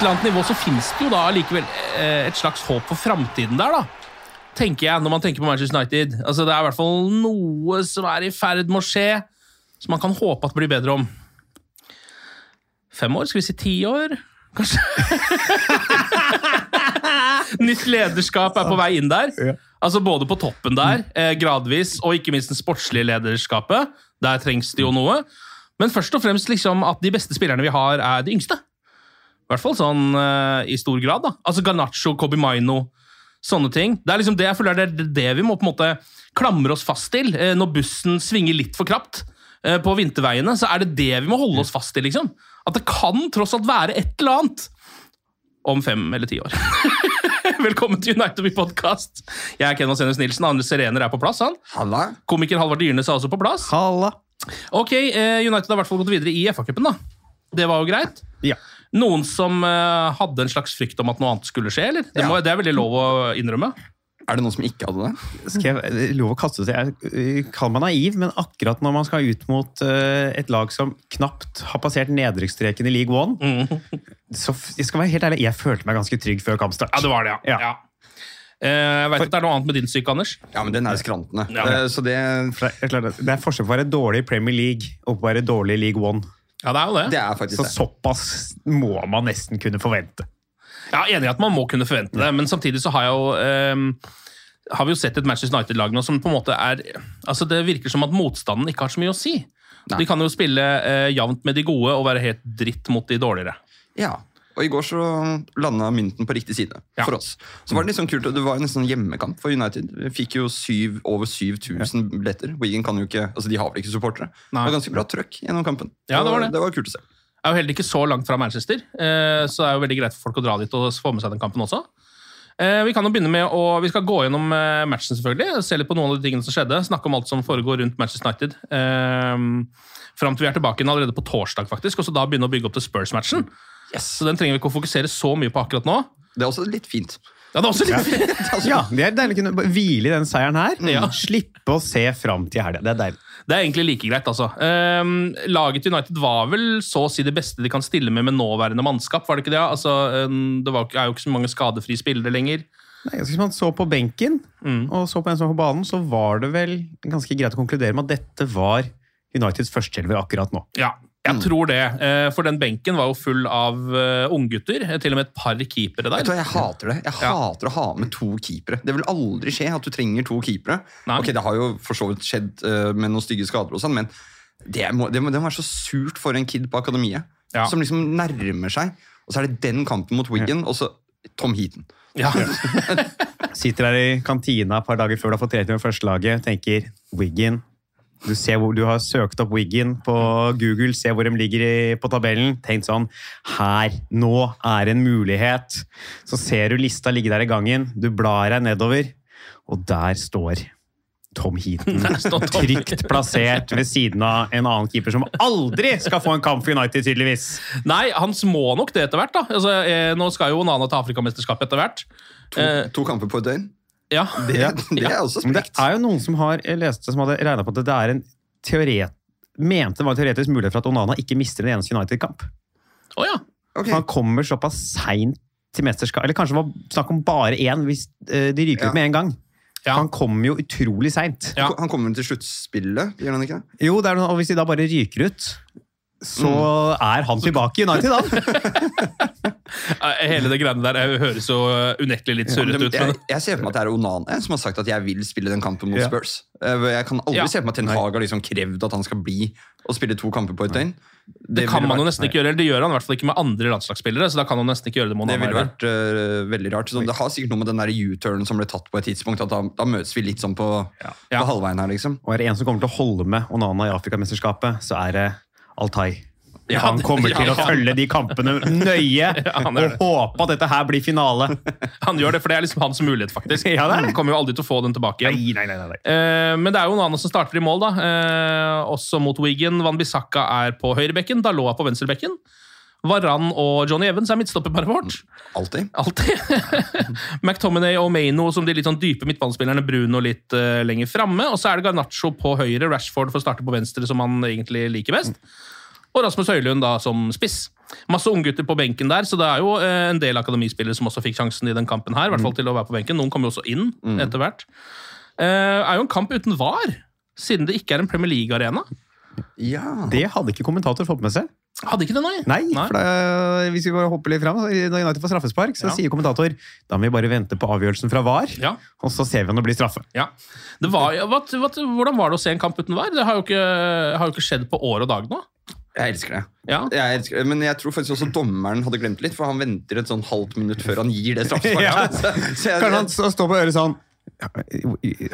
Eller annet nivå så fins det jo da allikevel eh, et slags håp for framtiden der, da. Tenker jeg, når man tenker på Manchester United. Altså Det er i hvert fall noe som er i ferd med å skje, som man kan håpe at blir bedre om. Fem år? Skal vi si ti år? Kanskje? Nytt lederskap er på vei inn der. Altså Både på toppen der, eh, gradvis, og ikke minst det sportslige lederskapet. Der trengs det jo noe. Men først og fremst liksom at de beste spillerne vi har, er de yngste. I hvert fall sånn uh, i stor grad. da. Altså Garnaccio, Kobi Maino, sånne ting. Det er liksom det jeg føler det er det vi må på en måte klamre oss fast til. uh, når bussen svinger litt for krapt uh, på vinterveiene, så er det det vi må holde oss fast til. liksom. At det kan tross alt være et eller annet om fem eller ti år. Velkommen til United We Podcast. Jeg er Ken Vasenus Nilsen. Andre Serener er på plass. han. Halla. Komiker Halvard Dyrnes er også på plass. Halla. Ok, eh, United har i hvert fall gått videre i FA-cupen. da. Det var jo greit. Ja. Noen som eh, hadde en slags frykt om at noe annet skulle skje, eller? Det, må, Ja. det er veldig lov å innrømme. Er det noen som ikke hadde det? Skal jeg lov å kaste seg? Jeg kaller meg naiv, men akkurat når man skal ut mot eh, et lag som knapt har passert nedrykksstreken i League One, så f- jeg skal være helt ærlig, jeg følte meg ganske trygg før kampstart. Ja, det var det, ja. Ja. ja. Eh, jeg vet at det er noe annet med din syke, Anders. Ja, men den er skrantende. Ja. Så det, Det er, det er forskjell på å være dårlig i Premier League og på å være dårlig i League One. Ja, det er jo det. det er Så det. såpass må man nesten kunne forvente. Er enig i at man må kunne forvente det, men samtidig så har jeg jo um har vi jo sett et Manchester United-lag nå som på en måte er altså Det virker som at motstanden ikke har så mye å si. Nei. De kan jo spille eh, jevnt med de gode og være helt dritt mot de dårligere. Ja. Og i går så landa mynten på riktig side Ja. for oss. Så var Det litt sånn kult, og det var en sånn hjemmekamp for United. Vi fikk jo syv, over 7000 billetter. Wigan kan jo ikke, altså de har vel ikke supportere. Det var ganske bra trøkk gjennom kampen. Ja, det var det. det var kult å se. er jo heller ikke så langt fra Manchester, eh, så det er jo veldig greit for folk å dra dit og få med seg den kampen også. Eh, Vi kan jo begynne med å, vi skal gå gjennom eh, matchen, selvfølgelig. Se litt på noen av de tingene som skjedde. Snakke om alt som foregår rundt Manchester United. Fram til vi er tilbake igjen allerede på torsdag, faktisk, og så da begynne å bygge opp til Spurs-matchen. Så den trenger vi ikke å fokusere så mye på akkurat nå. Det er også litt fint. Ja, det er også litt fint. Ja, Det er deilig å kunne hvile i den seieren her. Ja. Slippe å se fram til helga. Det er deilig. Det er egentlig like greit, altså. Um, laget til United var vel så å si det beste de kan stille med med nåværende mannskap, var det ikke det? Altså, ehm, det var, er jo ikke så mange skadefrie spillere lenger. Nei, Hvis man så på benken og så på en som var på banen, så var det vel ganske greit å konkludere med at dette var Uniteds førsteelver akkurat nå. Ja, jeg tror det. Eh, For den benken var jo full av uh, unggutter. eh, Til og med et par keepere der. Jeg hater det. Jeg Ja. hater å ha med to keepere. Det vil aldri skje at du trenger to keepere. Nei. Ok, Det har jo for så vidt skjedd eh, med noen stygge skader, og sånn, men det må, det, må, det må være så surt for en kid på akademiet. Ja. Som liksom nærmer seg. Og så er det den kampen mot Wiggen, og så Tom Heaton. Ja. Sitter der i kantina et par dager før du har fått trening med førstelaget, tenker Wiggen. Du, ser hvor, du har søkt opp Wiggen på Google, ser hvor de ligger i, på tabellen. Tenk sånn Her, nå er en mulighet. Så ser du lista ligge der i gangen. Du blar deg nedover, og der står Tom Heaton trygt plassert ved siden av en annen keeper som aldri skal få en kamp for United, tydeligvis. Nei, han må nok det etter hvert. da. Altså, eh, nå skal jo Nana ta Afrikamesterskapet etter hvert. To, to kamper på et døgn. Ja. Det, det er også Men det er jo noen som har jeg leste som hadde regna på at det er en teoret, mente det var en teoretisk mulighet for at Onana ikke mister en eneste United-kamp. Oh, ja. okay. Han kommer såpass seint til mesterskap Eller kanskje det var snakk om bare én, hvis eh, de ryker Ja. ut med en gang. Ja. Han kommer jo utrolig seint. Ja. Han kommer til sluttspillet, gjør han ikke det? Jo, det er noe, og hvis de da bare ryker ut, så er han tilbake i United, da. Eh, Hele det greiene der eh, høres jo eh, unektelig litt surrete ut. jeg, jeg ser for meg at det er Onane som har sagt at jeg vil spille den kampen mot Ja. Spurs. Jeg kan aldri Ja. se for meg at Ten Hag har liksom krevd at han skal bli og spille to kamper på et døgn. det kan man jo nesten ikke gjøre. Eller det gjør han i hvert fall ikke med andre landslagsspillere. så da kan han nesten ikke gjøre det med Det ville vært uh, veldig rart. Sånn, det har sikkert noe med den U-turnen som ble tatt på et tidspunkt, at da, da møtes vi litt sånn på, Ja. på halvveien her, liksom. Og er det en som kommer til å holde med Onana i Afrikamesterskapet, så er det Altai. Ja, han kommer til å ja. følge de kampene nøye og håpe at dette her blir finale. Han gjør det, for det er liksom hans mulighet, faktisk. Ja, det er. Han kommer jo aldri til å få den tilbake igjen. nei, nei, nei. Eh, men det er jo Onana som starter i mål, da. Eh, også mot Wigan. Van Bissaka er på høyrebekken. Daloa på venstrebekken. Varan og Johnny Evans er midtstopperparet vårt. Alltid. Alltid. McTominay og Maino som de litt sånn dype midtbanespillerne. Bruno litt uh, lenger framme. Og så er det Garnaccio på høyre, Rashford får starte på venstre, som han egentlig liker best. Og Rasmus Høylund da som spiss. Masse unggutter på benken der, så det er jo uh, en del akademispillere som også fikk sjansen i den kampen her. i hvert fall til å være på benken. Noen kom jo også inn etter hvert. Uh, er jo en kamp uten var, siden det ikke er en Premier League-arena. Ja. Det hadde ikke kommentator fått med seg. Hadde ikke det, nei? Nei, for da, hvis vi bare hopper litt fram, Når United får straffespark, så Ja. sier kommentator da må vi bare vente på avgjørelsen fra VAR, Ja. og så ser vi om det blir straffe. Ja. Det var, ja, hva, hva, hvordan var det å se en kamp uten var? Det har jo ikke, har jo ikke skjedd på år og dag nå. Jeg elsker det. Ja. Jeg elsker det. Men jeg tror faktisk også dommeren hadde glemt det litt, for han venter et sånn halvt minutt før han gir det straffesparket. Ja. Så, så jeg, Kan han s- stå på øret sånn ja,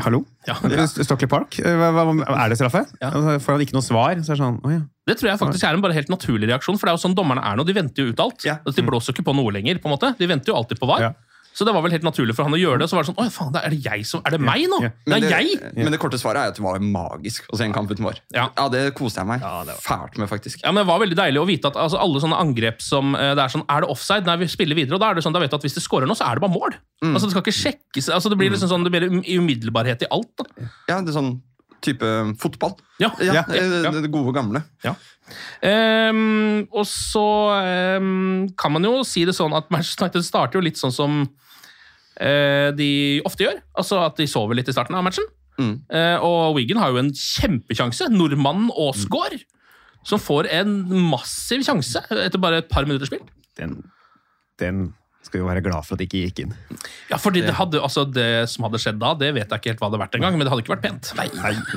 Hallo? Ja. Stockley Park? Hva, hva, er det straffe? Ja. Får han ikke noe svar? Så er det sånn, å ja. Det tror jeg faktisk er en bare helt naturlig reaksjon, for det er jo sånn dommerne er nå. De venter jo ut alt. Ja. Altså, de blåser jo ikke på noe lenger. på en måte. De venter jo alltid på var. Ja. Så det var vel helt naturlig for han å gjøre det. Så var det sånn, Oi, faen, er det jeg som, er det meg nå? Ja. Det men, er det, jeg! men det korte svaret er at det var magisk å se en kamp uten vår. Ja. det koste jeg meg fælt med, faktisk. Ja, men Det var veldig deilig å vite at altså, alle sånne angrep som eh, det Er sånn, er det offside? Nei, vi spiller videre. og Da er det sånn, da vet du at hvis det scorer nå, så er det bare mål. Mm. Altså, Det skal ikke sjekkes. altså Det blir liksom sånn, det blir um- umiddelbarhet i alt. da. Ja, det er sånn type fotball. Ja, Ja, ja, eh, ja. Det gode gamle. Ja. Ehm, og så um, kan man jo si det sånn at Manchester United starter jo litt sånn som uh, de ofte gjør. Altså at de sover litt i starten av matchen. Mm. Uh, og Wigan har jo en kjempekjanse. Nordmannen Aasgaard. Som får en massiv sjanse etter bare et par minutter spilt. Den, den skal vi være glad for at det ikke gikk inn. Ja, fordi det, hadde, altså det som hadde skjedd da, det vet jeg ikke helt hva det hadde vært engang, men det hadde ikke vært pent. Nei,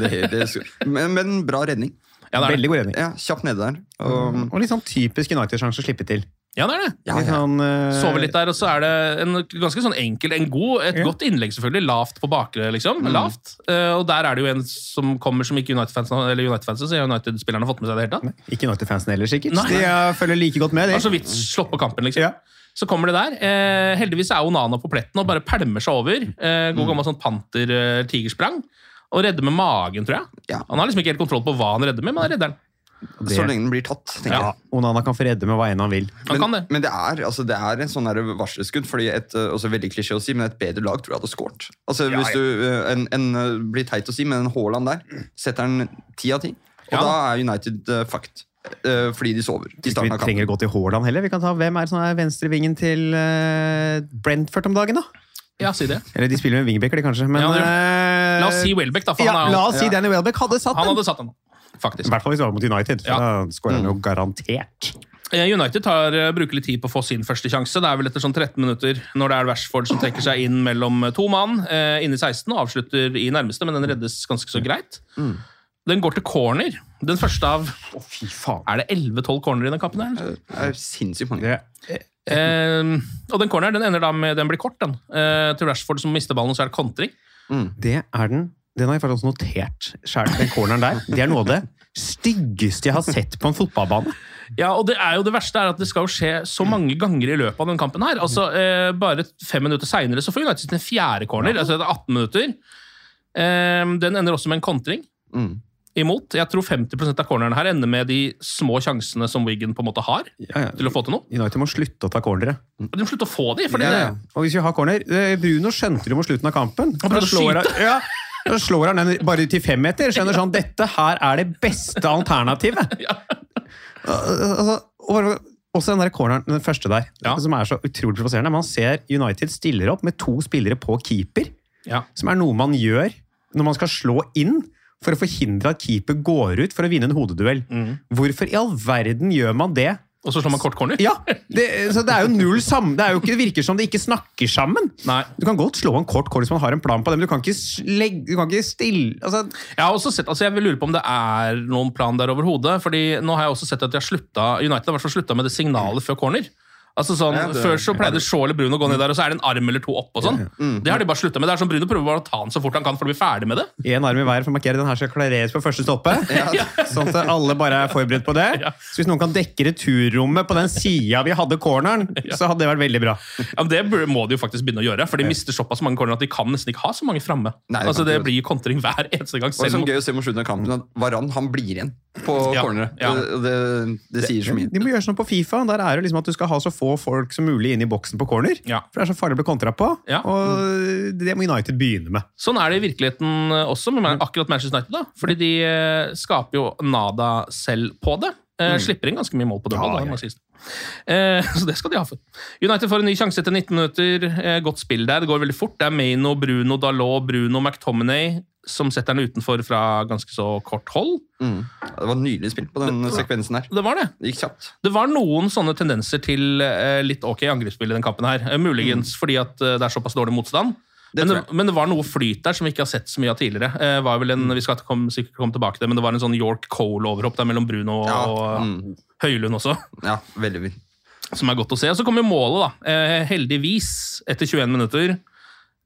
det, det, men, men bra redning. Ja, det er. Veldig god redning. Ja, Kjapt nede der. Og, Og litt sånn typisk United-sjanse å slippe til. Ja, det er det. ja, ja. sånn, uh... Sove litt der, og så er det en ganske sånn enkel, en god, et Ja. godt innlegg selvfølgelig. Lavt på bakre, liksom. Lavt. Uh, og der er det jo en som kommer som ikke United-fansen eller United-fansen, så har United-spillerne fått med seg det hele tatt. Ikke United-fansen heller, sikkert. Nei. De eh, følger like godt med, Det. Har så vidt slått på kampen, liksom. Ja. Så kommer det der. Eh, heldigvis er Onana på pletten og bare pælmer seg over. Eh, god gammel sånn panter-tigersprang. og redder med magen, tror jeg. Ja. Han har liksom ikke helt kontroll på hva han redder med, men han redder den. Det- Så lenge den blir tatt, tenker Ja. jeg. Onana kan få redde med hva enn han vil. Han Men, det. men det er, altså, det er en sånn varselskudd, fordi et, uh, også veldig klisjé å si, men et bedre lag tror jeg hadde skåret. Altså, hvis du, uh, en, en, blir teit å si, men en Haaland der setter den ti av ti. Og Ja. da er United uh, fucked. Uh, fordi de sover i Vi trenger å gå til Haaland heller. Vi kan ta Hvem er som er venstrevingen til uh, Brentford om dagen, da? Ja, si det. Eller de spiller med wingbacker, de kanskje. Men, Ja, det eh, La oss si Welbeck, da. For ja, han, er, la oss si ja. Danny Welbeck hadde satt han den. hadde satt den, I hvert fall hvis det var mot United. For Ja. Da skårer han jo garantert. Eh, United tar, bruker litt tid på å få sin første sjanse. Det er vel etter sånn 13 minutter når det er Rashford som trekker seg inn mellom to mann eh, inn i 16 og avslutter i nærmeste, men den reddes ganske så greit. Den går til corner. Den første av Å, fy faen. Er det 11-12 corner i den kampen? her? Det er sinnssykt mange. Det, Eh, og den corneren den ender da med Den blir kort, den. Eh, til Rashford som mister ballen, og så er det kontring. det er den. Den har jeg faktisk notert sjøl, den corneren der. Det er noe av det styggeste jeg har sett på en fotballbane. Ja, og det er jo det verste er at det skal jo skje så mange ganger i løpet av den kampen her. Altså, eh, Bare fem minutter seinere så får United sin fjerde corner. altså det er 18 minutter. Eh, den ender også med en kontring Mm. Imot. Jeg tror 50% av cornerne her ender med de små sjansene som Wiggen på en måte har Ja, ja. til å få til noe. United må slutte å ta cornere. De må slutte å få de, fordi Ja, ja. Og hvis vi har corner eh, Bruno skjønte det mot slutten av kampen. Han prøvde å slår skyte. han- Ja, da slår han den bare til fem meter. Skjønner sånn, Dette her er det beste alternativet. Ja. Altså, og- også den der corneren, den første der, Ja. som er så utrolig provoserende. Man ser United stiller opp med to spillere på keeper, Ja. som er noe man gjør når man skal slå inn for å forhindre at keeper går ut for å vinne en hodeduell. Mm. Hvorfor i all verden gjør man det? Og så slår man kort corner. Ja, det, så det er jo null sammen. Det, er jo ikke, det virker som de ikke snakker sammen. Nei. Du kan godt slå en kort corner hvis man har en plan på det, men du kan ikke, legge, du kan ikke stille altså, Jeg har også sett, altså jeg vil lure på om det er noen plan der overhodet. fordi nå har jeg også sett at de har slutta, United har slutta med det signalet før corner. Altså sånn, Ja, det- Før så pleide Shaw eller Bruno å gå ned der, og så er det en arm eller to opp. og sånn. Mm. Det har de bare slutta med. Det er sånn Bruno prøver bare å ta den så fort han kan for å bli ferdig med det. En arm i hver for å markere den her skal klareres på første stolpe. Sånn at alle bare er forberedt på det. Ja. Så hvis noen kan dekke returrommet på den sida vi hadde corneren, så hadde det vært veldig bra. Ja, men Det må de jo faktisk begynne å gjøre, for de mister såpass mange corner at de kan nesten ikke ha så mange framme. Altså, det blir kontring hver eneste gang. Og det er Selv sånn gøy å se mot slutten av kampen at Varan han blir igjen på Ja, corneret. ja. Det, Det, det sier så mye. De må gjøre sånn på Fifa. Der er det liksom at du skal ha så få folk som mulig inn i boksen på corner. Ja. For det er så farlig å bli kontra på. Ja. Og det må United begynne med. sånn er det i virkeligheten også med akkurat Manchester United. da. Fordi de eh, skaper jo nada selv på det. Mm. Slipper inn ganske mye mål på dødball. Mm. Ja, da, ja. må. Eh, så det skal de ha for. United får en ny sjanse etter 19 minutter. Eh, godt spill der. Det går veldig fort. Det er Maino, Bruno Dalot, Bruno McTominay som setter den utenfor fra ganske så kort hold. Mm. Det var nydelig spilt på den sekvensen her. Det var det. Det gikk kjapt. Det var noen sånne tendenser til eh, litt ok angrepsspill i den kampen her. Eh, muligens fordi at eh, det er såpass dårlig motstand. Mm. Det Men det, men det var noe flyt der som vi ikke har sett så mye av tidligere. Eh, var vel en, vi skal komme, sikkert komme tilbake til det, men det var en sånn York Cole-overhopp der mellom Bruno Ja, og mm. Høylund også, Ja, veldig fint. som er godt å se. Og så kommer målet, da. Eh, heldigvis, etter 21 minutter.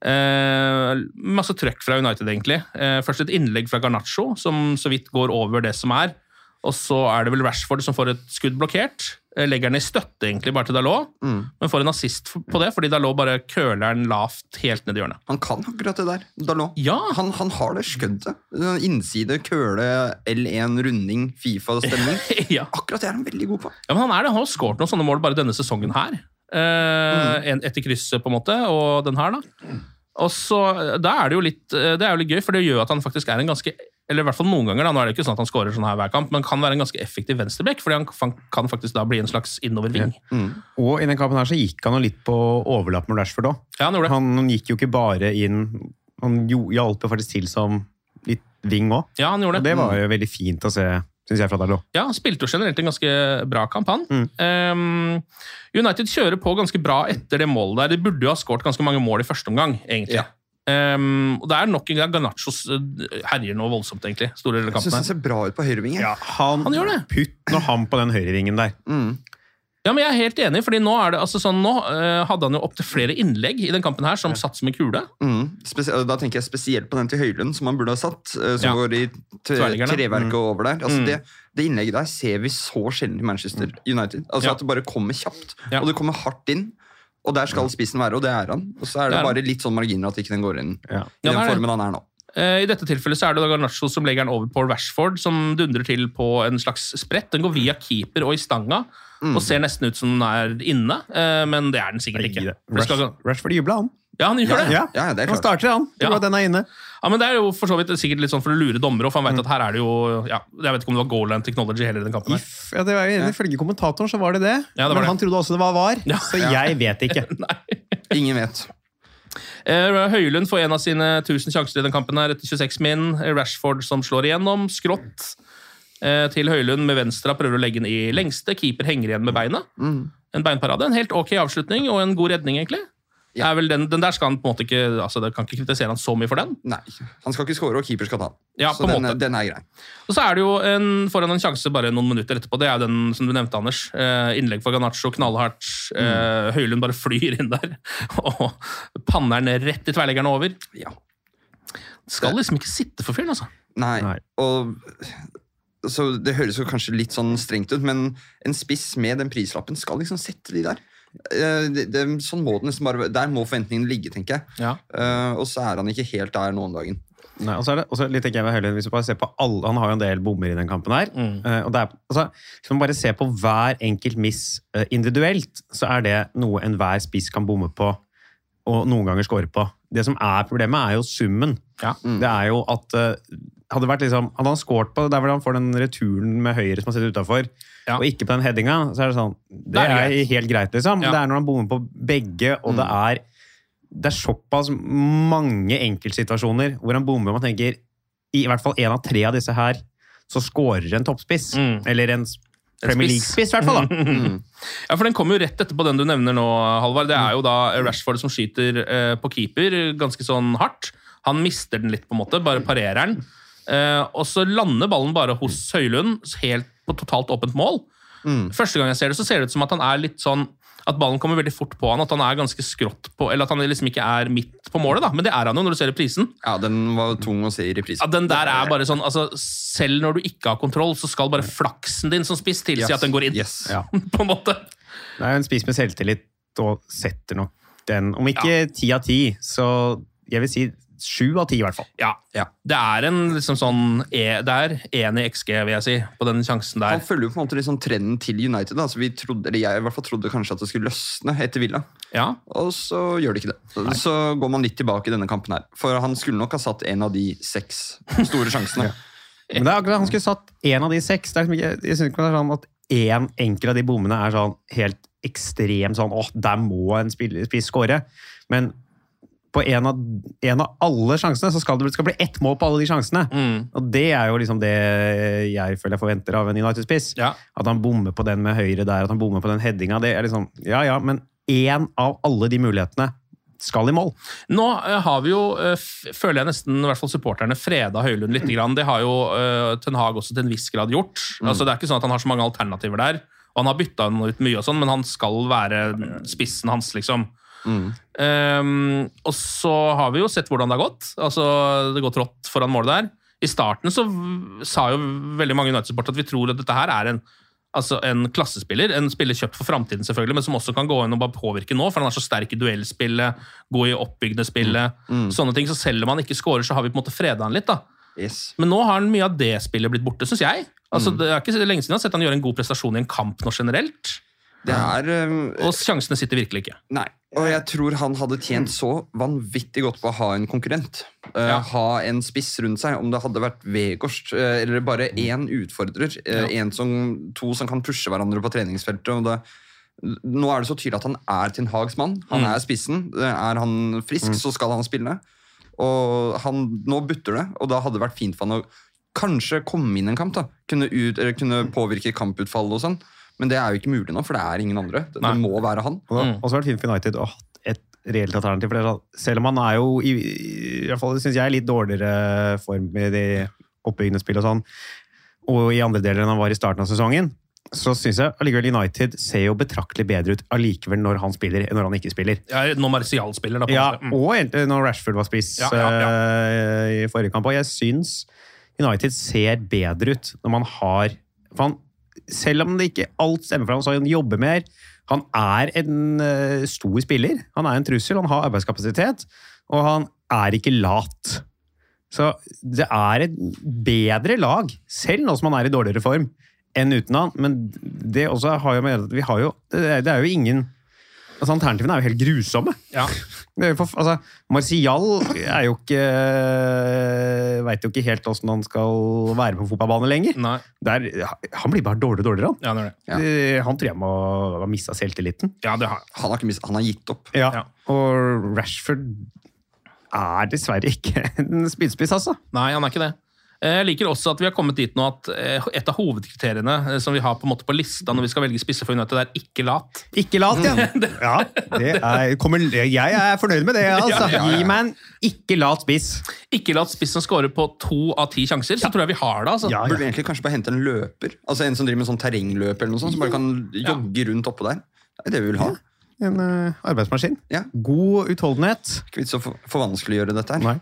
Eh, masse trøkk fra United, egentlig. Eh, først et innlegg fra Garnaccio, som så vidt går over det som er. Og så er det vel Rashford som får et skudd blokkert. Eh, Legger den i støtte egentlig bare til Dalot, Mm. men får en assist på det, fordi Dalot bare køler den lavt helt ned i hjørnet. Han kan akkurat det der. Dalot. Ja. Han, han har det skøddet. Sånn Innside, køle, L1, runding, Fifa-stemning. ja. Akkurat det er han veldig god på. ja, men han er det. Han har skåret noen sånne mål bare denne sesongen her. Eh, en, etter krysset, på en måte, og den her, da. Og så, da er det jo litt eh, Det er jo litt gøy, for det gjør at han faktisk er en ganske eller i hvert fall noen ganger, da, nå er det ikke sånn at han skårer sånn her hver kamp, men kan være en ganske effektiv venstreback, fordi han kan- faktisk da bli en slags innoverving. Og i den kampen her så gikk han jo litt på overlapp med Rashford òg. Ja, han gjorde det. Han gikk jo ikke bare inn Han hjalp jo faktisk til som litt ving òg. Ja, han gjorde Og det. det var jo veldig fint å se, syns jeg, fra Dalot. Ja, spilte jo generelt en ganske bra kamp, han. Mm. Um, United kjører på ganske bra etter det målet der. De burde jo ha skåret ganske mange mål i første omgang, egentlig. Ja. Um, og det er nok en gang Garnachos eh, herjer noe voldsomt, egentlig. Store Jeg syns kampen han ser bra ut på høyrevingen. Ja, han, Han gjør det. Putt nå han på den høyrevingen der. Mm. Ja, men jeg er helt enig, fordi nå er det altså sånn, nå uh, hadde han jo opptil flere innlegg i den kampen her som satt som en kule. Mm. Da tenker jeg spesielt på den til Høylund, som han burde ha satt. Uh, Som Ja. går i treverket mm. over der. Altså Mm. det, det innlegget der ser vi så sjelden i Manchester United. Altså Ja. At det bare kommer kjapt, Ja. og det kommer hardt inn. Og der skal spissen være, og det er han. Og så er det, Det er bare litt sånn marginer at ikke den går inn Ja. i Ja, den formen han er nå. Eh, I dette tilfellet så er det da Garnaccio som legger den over på Rashford, som dundrer til på en slags sprett. Den går via keeper og i stanga, Mm. og ser nesten ut som den er inne, eh, men det er den sikkert ikke. Rash, skal, Rashford jubla, han. ja, han gjør det. Ja, Ja, det er Han starter, han. Ja. Ja. Den er inne. Ja, men Det er jo for så vidt sikkert litt sånn for å lure dommere, for han Mm. vet at her er det jo ja, Jeg vet ikke om det var goal line technology heller i den kampen. If, ja, det var, Ifølge kommentatoren så var det det. Ja, det var Men det. han trodde også det var var, Ja. så jeg vet ikke. Ingen vet. Eh, Høylund får en av sine 1000 sjanser i den kampen her etter 26 min. Rashford som slår igjennom. Skrått eh, til Høylund med venstre prøver å legge den i lengste. Keeper henger igjen med beinet. Mm. En beinparade. En helt ok avslutning og en god redning, egentlig. Det Er vel den, den der skal han på en måte ikke altså det kan ikke kritisere han så mye for den. Nei. Han skal ikke score, og keeper skal ta. Ja, så på den, måte. den er grei. Og så er det jo en, foran en sjanse bare noen minutter etterpå. Det er jo den som du nevnte, Anders. Eh, innlegg for Ganacho, knallhardt. Eh, Høylund bare flyr inn der og panner den rett i tverrleggeren over. Ja. Skal liksom ikke sitte for fyren, altså. Nei. Nei. Og så Det høres jo kanskje litt sånn strengt ut, men en spiss med den prislappen skal liksom sette de der. Eh, det, det, sånn må det bare. Der må forventningene ligge, tenker jeg. Ja. Uh, og så er han ikke helt der nå om dagen. Nei, og så er det også litt jeg med Høylund, hvis du bare ser på alle, Han har jo en del bommer i den kampen her. Eh, og det er, altså, Hvis man bare ser på hver enkelt miss uh, individuelt, så er det noe enhver spiss kan bomme på og noen ganger score på. Det som er problemet, er jo summen. Ja. Det er jo at hadde, vært liksom, hadde han scoret på der hvor han får den returen med høyre som han sitter utafor, Ja. og ikke på den headinga, så er det sånn Det det er er greit. helt greit, liksom. Ja. Det er når han bommer på begge, og det er det er såpass mange enkeltsituasjoner hvor han bommer og man tenker i hvert fall en av tre av disse her så scorer en toppspiss. Mm. Eller en Premier. League-spiss, i hvert fall. da. Ja, for Den kommer jo rett etterpå den du nevner nå, Halvard. Det er jo da Rashford som skyter eh, på keeper ganske sånn hardt. Han mister den litt, på en måte, bare parerer den. Eh, og så lander ballen bare hos Høylund, helt på totalt åpent mål. Første gang jeg ser det, så ser det ut som at han er litt sånn at ballen kommer veldig fort på han, at han er ganske skrått på, eller at han liksom ikke er midt på målet. da, Men det er han jo når du ser reprisen. Ja, den var tung å se i reprisen. Ja, den der er bare sånn, altså Selv når du ikke har kontroll, så skal bare flaksen din som spiss tilsi Yes. at den går inn. Yes. Ja. på en måte. Det er jo en spiss med selvtillit og setter nok den Om ikke ti av ti, så jeg vil si sju av ti, i hvert fall. Ja, Ja. Det er en liksom sånn e, Det er én i XG, vil jeg si, på den sjansen der. Han følger jo på en måte liksom trenden til United. Da. Så vi trodde, eller jeg i hvert fall trodde kanskje at det skulle løsne etter Villa. Ja, Og så gjør det ikke det. Så, så går man litt tilbake i denne kampen her. For han skulle nok ha satt en av de seks store sjansene. Men det er akkurat Han skulle satt én av de seks. Det er liksom ikke, jeg synes ikke det er sånn at én enkel av de bommene er sånn helt ekstremt sånn åh, der må en spill- spiss score. Men på en av, en av alle sjansene så skal det skal bli ett mål på alle de sjansene. Mm. Og det er jo liksom det jeg føler jeg forventer av en United-spiss. ja. At han bommer på den med høyre der, at han bommer på den headinga. Det er liksom, ja ja, men én av alle de mulighetene skal i mål. Nå eh, har vi jo, eh, føler jeg nesten, i hvert fall supporterne, freda Høylund litt. Grann. Det har jo eh, Ten Hag også til en viss grad gjort. Altså, det er ikke sånn at han har så mange alternativer der. Og han har bytta ut mye, og sånn, men han skal være spissen hans, liksom. Ehm, og så har vi jo sett hvordan det har gått. Altså, Det går trått foran målet der. I starten så sa jo veldig mange United-supportere at vi tror at dette her er en, altså en klassespiller. En spiller kjøpt for framtiden, selvfølgelig, men som også kan gå inn og bare påvirke nå. For han er så sterk i duellspillet, god i oppbyggende spillet. Sånne ting. Så selv om han ikke scorer, så har vi på en måte freda han litt. da. Yes. Men nå har han mye av det spillet blitt borte, syns jeg. Altså, Det er ikke lenge siden jeg har sett han gjøre en god prestasjon i en kamp nå generelt. Det er um, Og sjansene sitter virkelig ikke. Nei. Og jeg tror han hadde tjent så vanvittig godt på å ha en konkurrent. Ja. Uh, Ha en spiss rundt seg. Om det hadde vært Vegårst uh, eller bare én utfordrer. eh, en som, to som kan pushe hverandre på treningsfeltet. Og det, nå er det så tydelig at han er Tin Hags mann. Han er spissen. Eh, Er han frisk, så skal han spille. Og han, nå butter det, og da hadde det vært fint for han å kanskje komme inn en kamp. da Kunne, ut, eller kunne påvirke kamputfallet og sånn. Men det er jo ikke mulig nå, for det er ingen andre. Det, det må være han. Og det har også vært fint for United å ha et reelt alternativ. For det sånn, selv om han er jo, i, i hvert fall synes jeg, litt dårligere form i de oppbyggende spill og sånn, og i andre deler enn han var i starten av sesongen, så syns jeg allikevel United ser jo betraktelig bedre ut allikevel når han spiller, enn når han ikke spiller. Ja, når Martial spiller, da. på Ja. Mm. og egentlig når Rashford var spiss Ja, ja, eh, i forrige kamp. Og jeg syns United ser bedre ut når man har for han, Selv om det ikke alt stemmer for ham, så han jobber mer. Han er en uh, stor spiller. Han er en trussel, han har arbeidskapasitet, og han er ikke lat. Så det er et bedre lag, selv nå som han er i dårligere form, enn uten han. Men det også har jo med at vi har jo Det er, jo ingen altså Alternativene er jo helt grusomme. Ja. Det er jo for, altså, Martial er jo ikke Veit jo ikke helt åssen han skal være på fotballbane lenger. Nei. Der, han blir bare dårligere og dårligere. Han, Ja, det er det. Ja. Eh, han tror jeg må ha mista selvtilliten. Ja, det har Han har, ikke mist, han har gitt opp. Ja. Ja. Og Rashford er dessverre ikke en spydspiss, altså. Nei, han er ikke det. Eh, Jeg liker også at vi har kommet dit nå at eh, et av hovedkriteriene eh, som vi har på en måte på lista når vi skal velge spisse for United, er ikke lat. Ikke lat, ja. ja det er, kommer, jeg er fornøyd med det, altså. Ja, ja, ja. Gi meg en ikke lat spiss. Ikke lat spiss som scorer på to av ti sjanser, så tror jeg vi har det. altså. Ja, Burde vi egentlig kanskje bare hente en løper? Altså En som driver med sånn terrengløp, eller noe sånt, som bare kan jogge rundt oppå der. Det er det vi vil ha. En eh, arbeidsmaskin. Ja. God utholdenhet. Ikke vits å for, forvanskeliggjøre dette her. Nei.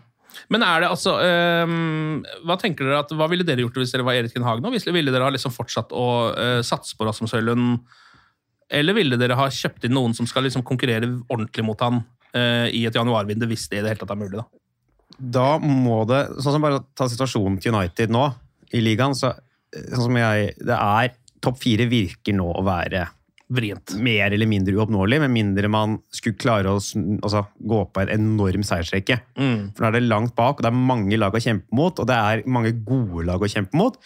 Men er det altså ehm, Hva tenker dere at, hva ville dere gjort hvis dere var Erik Hag nå? Ville dere ha liksom fortsatt å eh, satse på Rasmus Høylund Eller ville dere ha kjøpt inn noen som skal liksom konkurrere ordentlig mot han eh, i et januarvindu, hvis det i det hele tatt er mulig? da? Da må det Sånn som bare ta situasjonen til United nå i ligaen, så sånn som jeg Det er Topp fire virker nå å være Vrient. mer eller mindre uoppnåelig, med mindre man skulle klare å altså, gå på en enorm seiersrekke. Mm. For nå er det langt bak, og det er mange lag å kjempe mot, og det er mange gode lag å kjempe mot.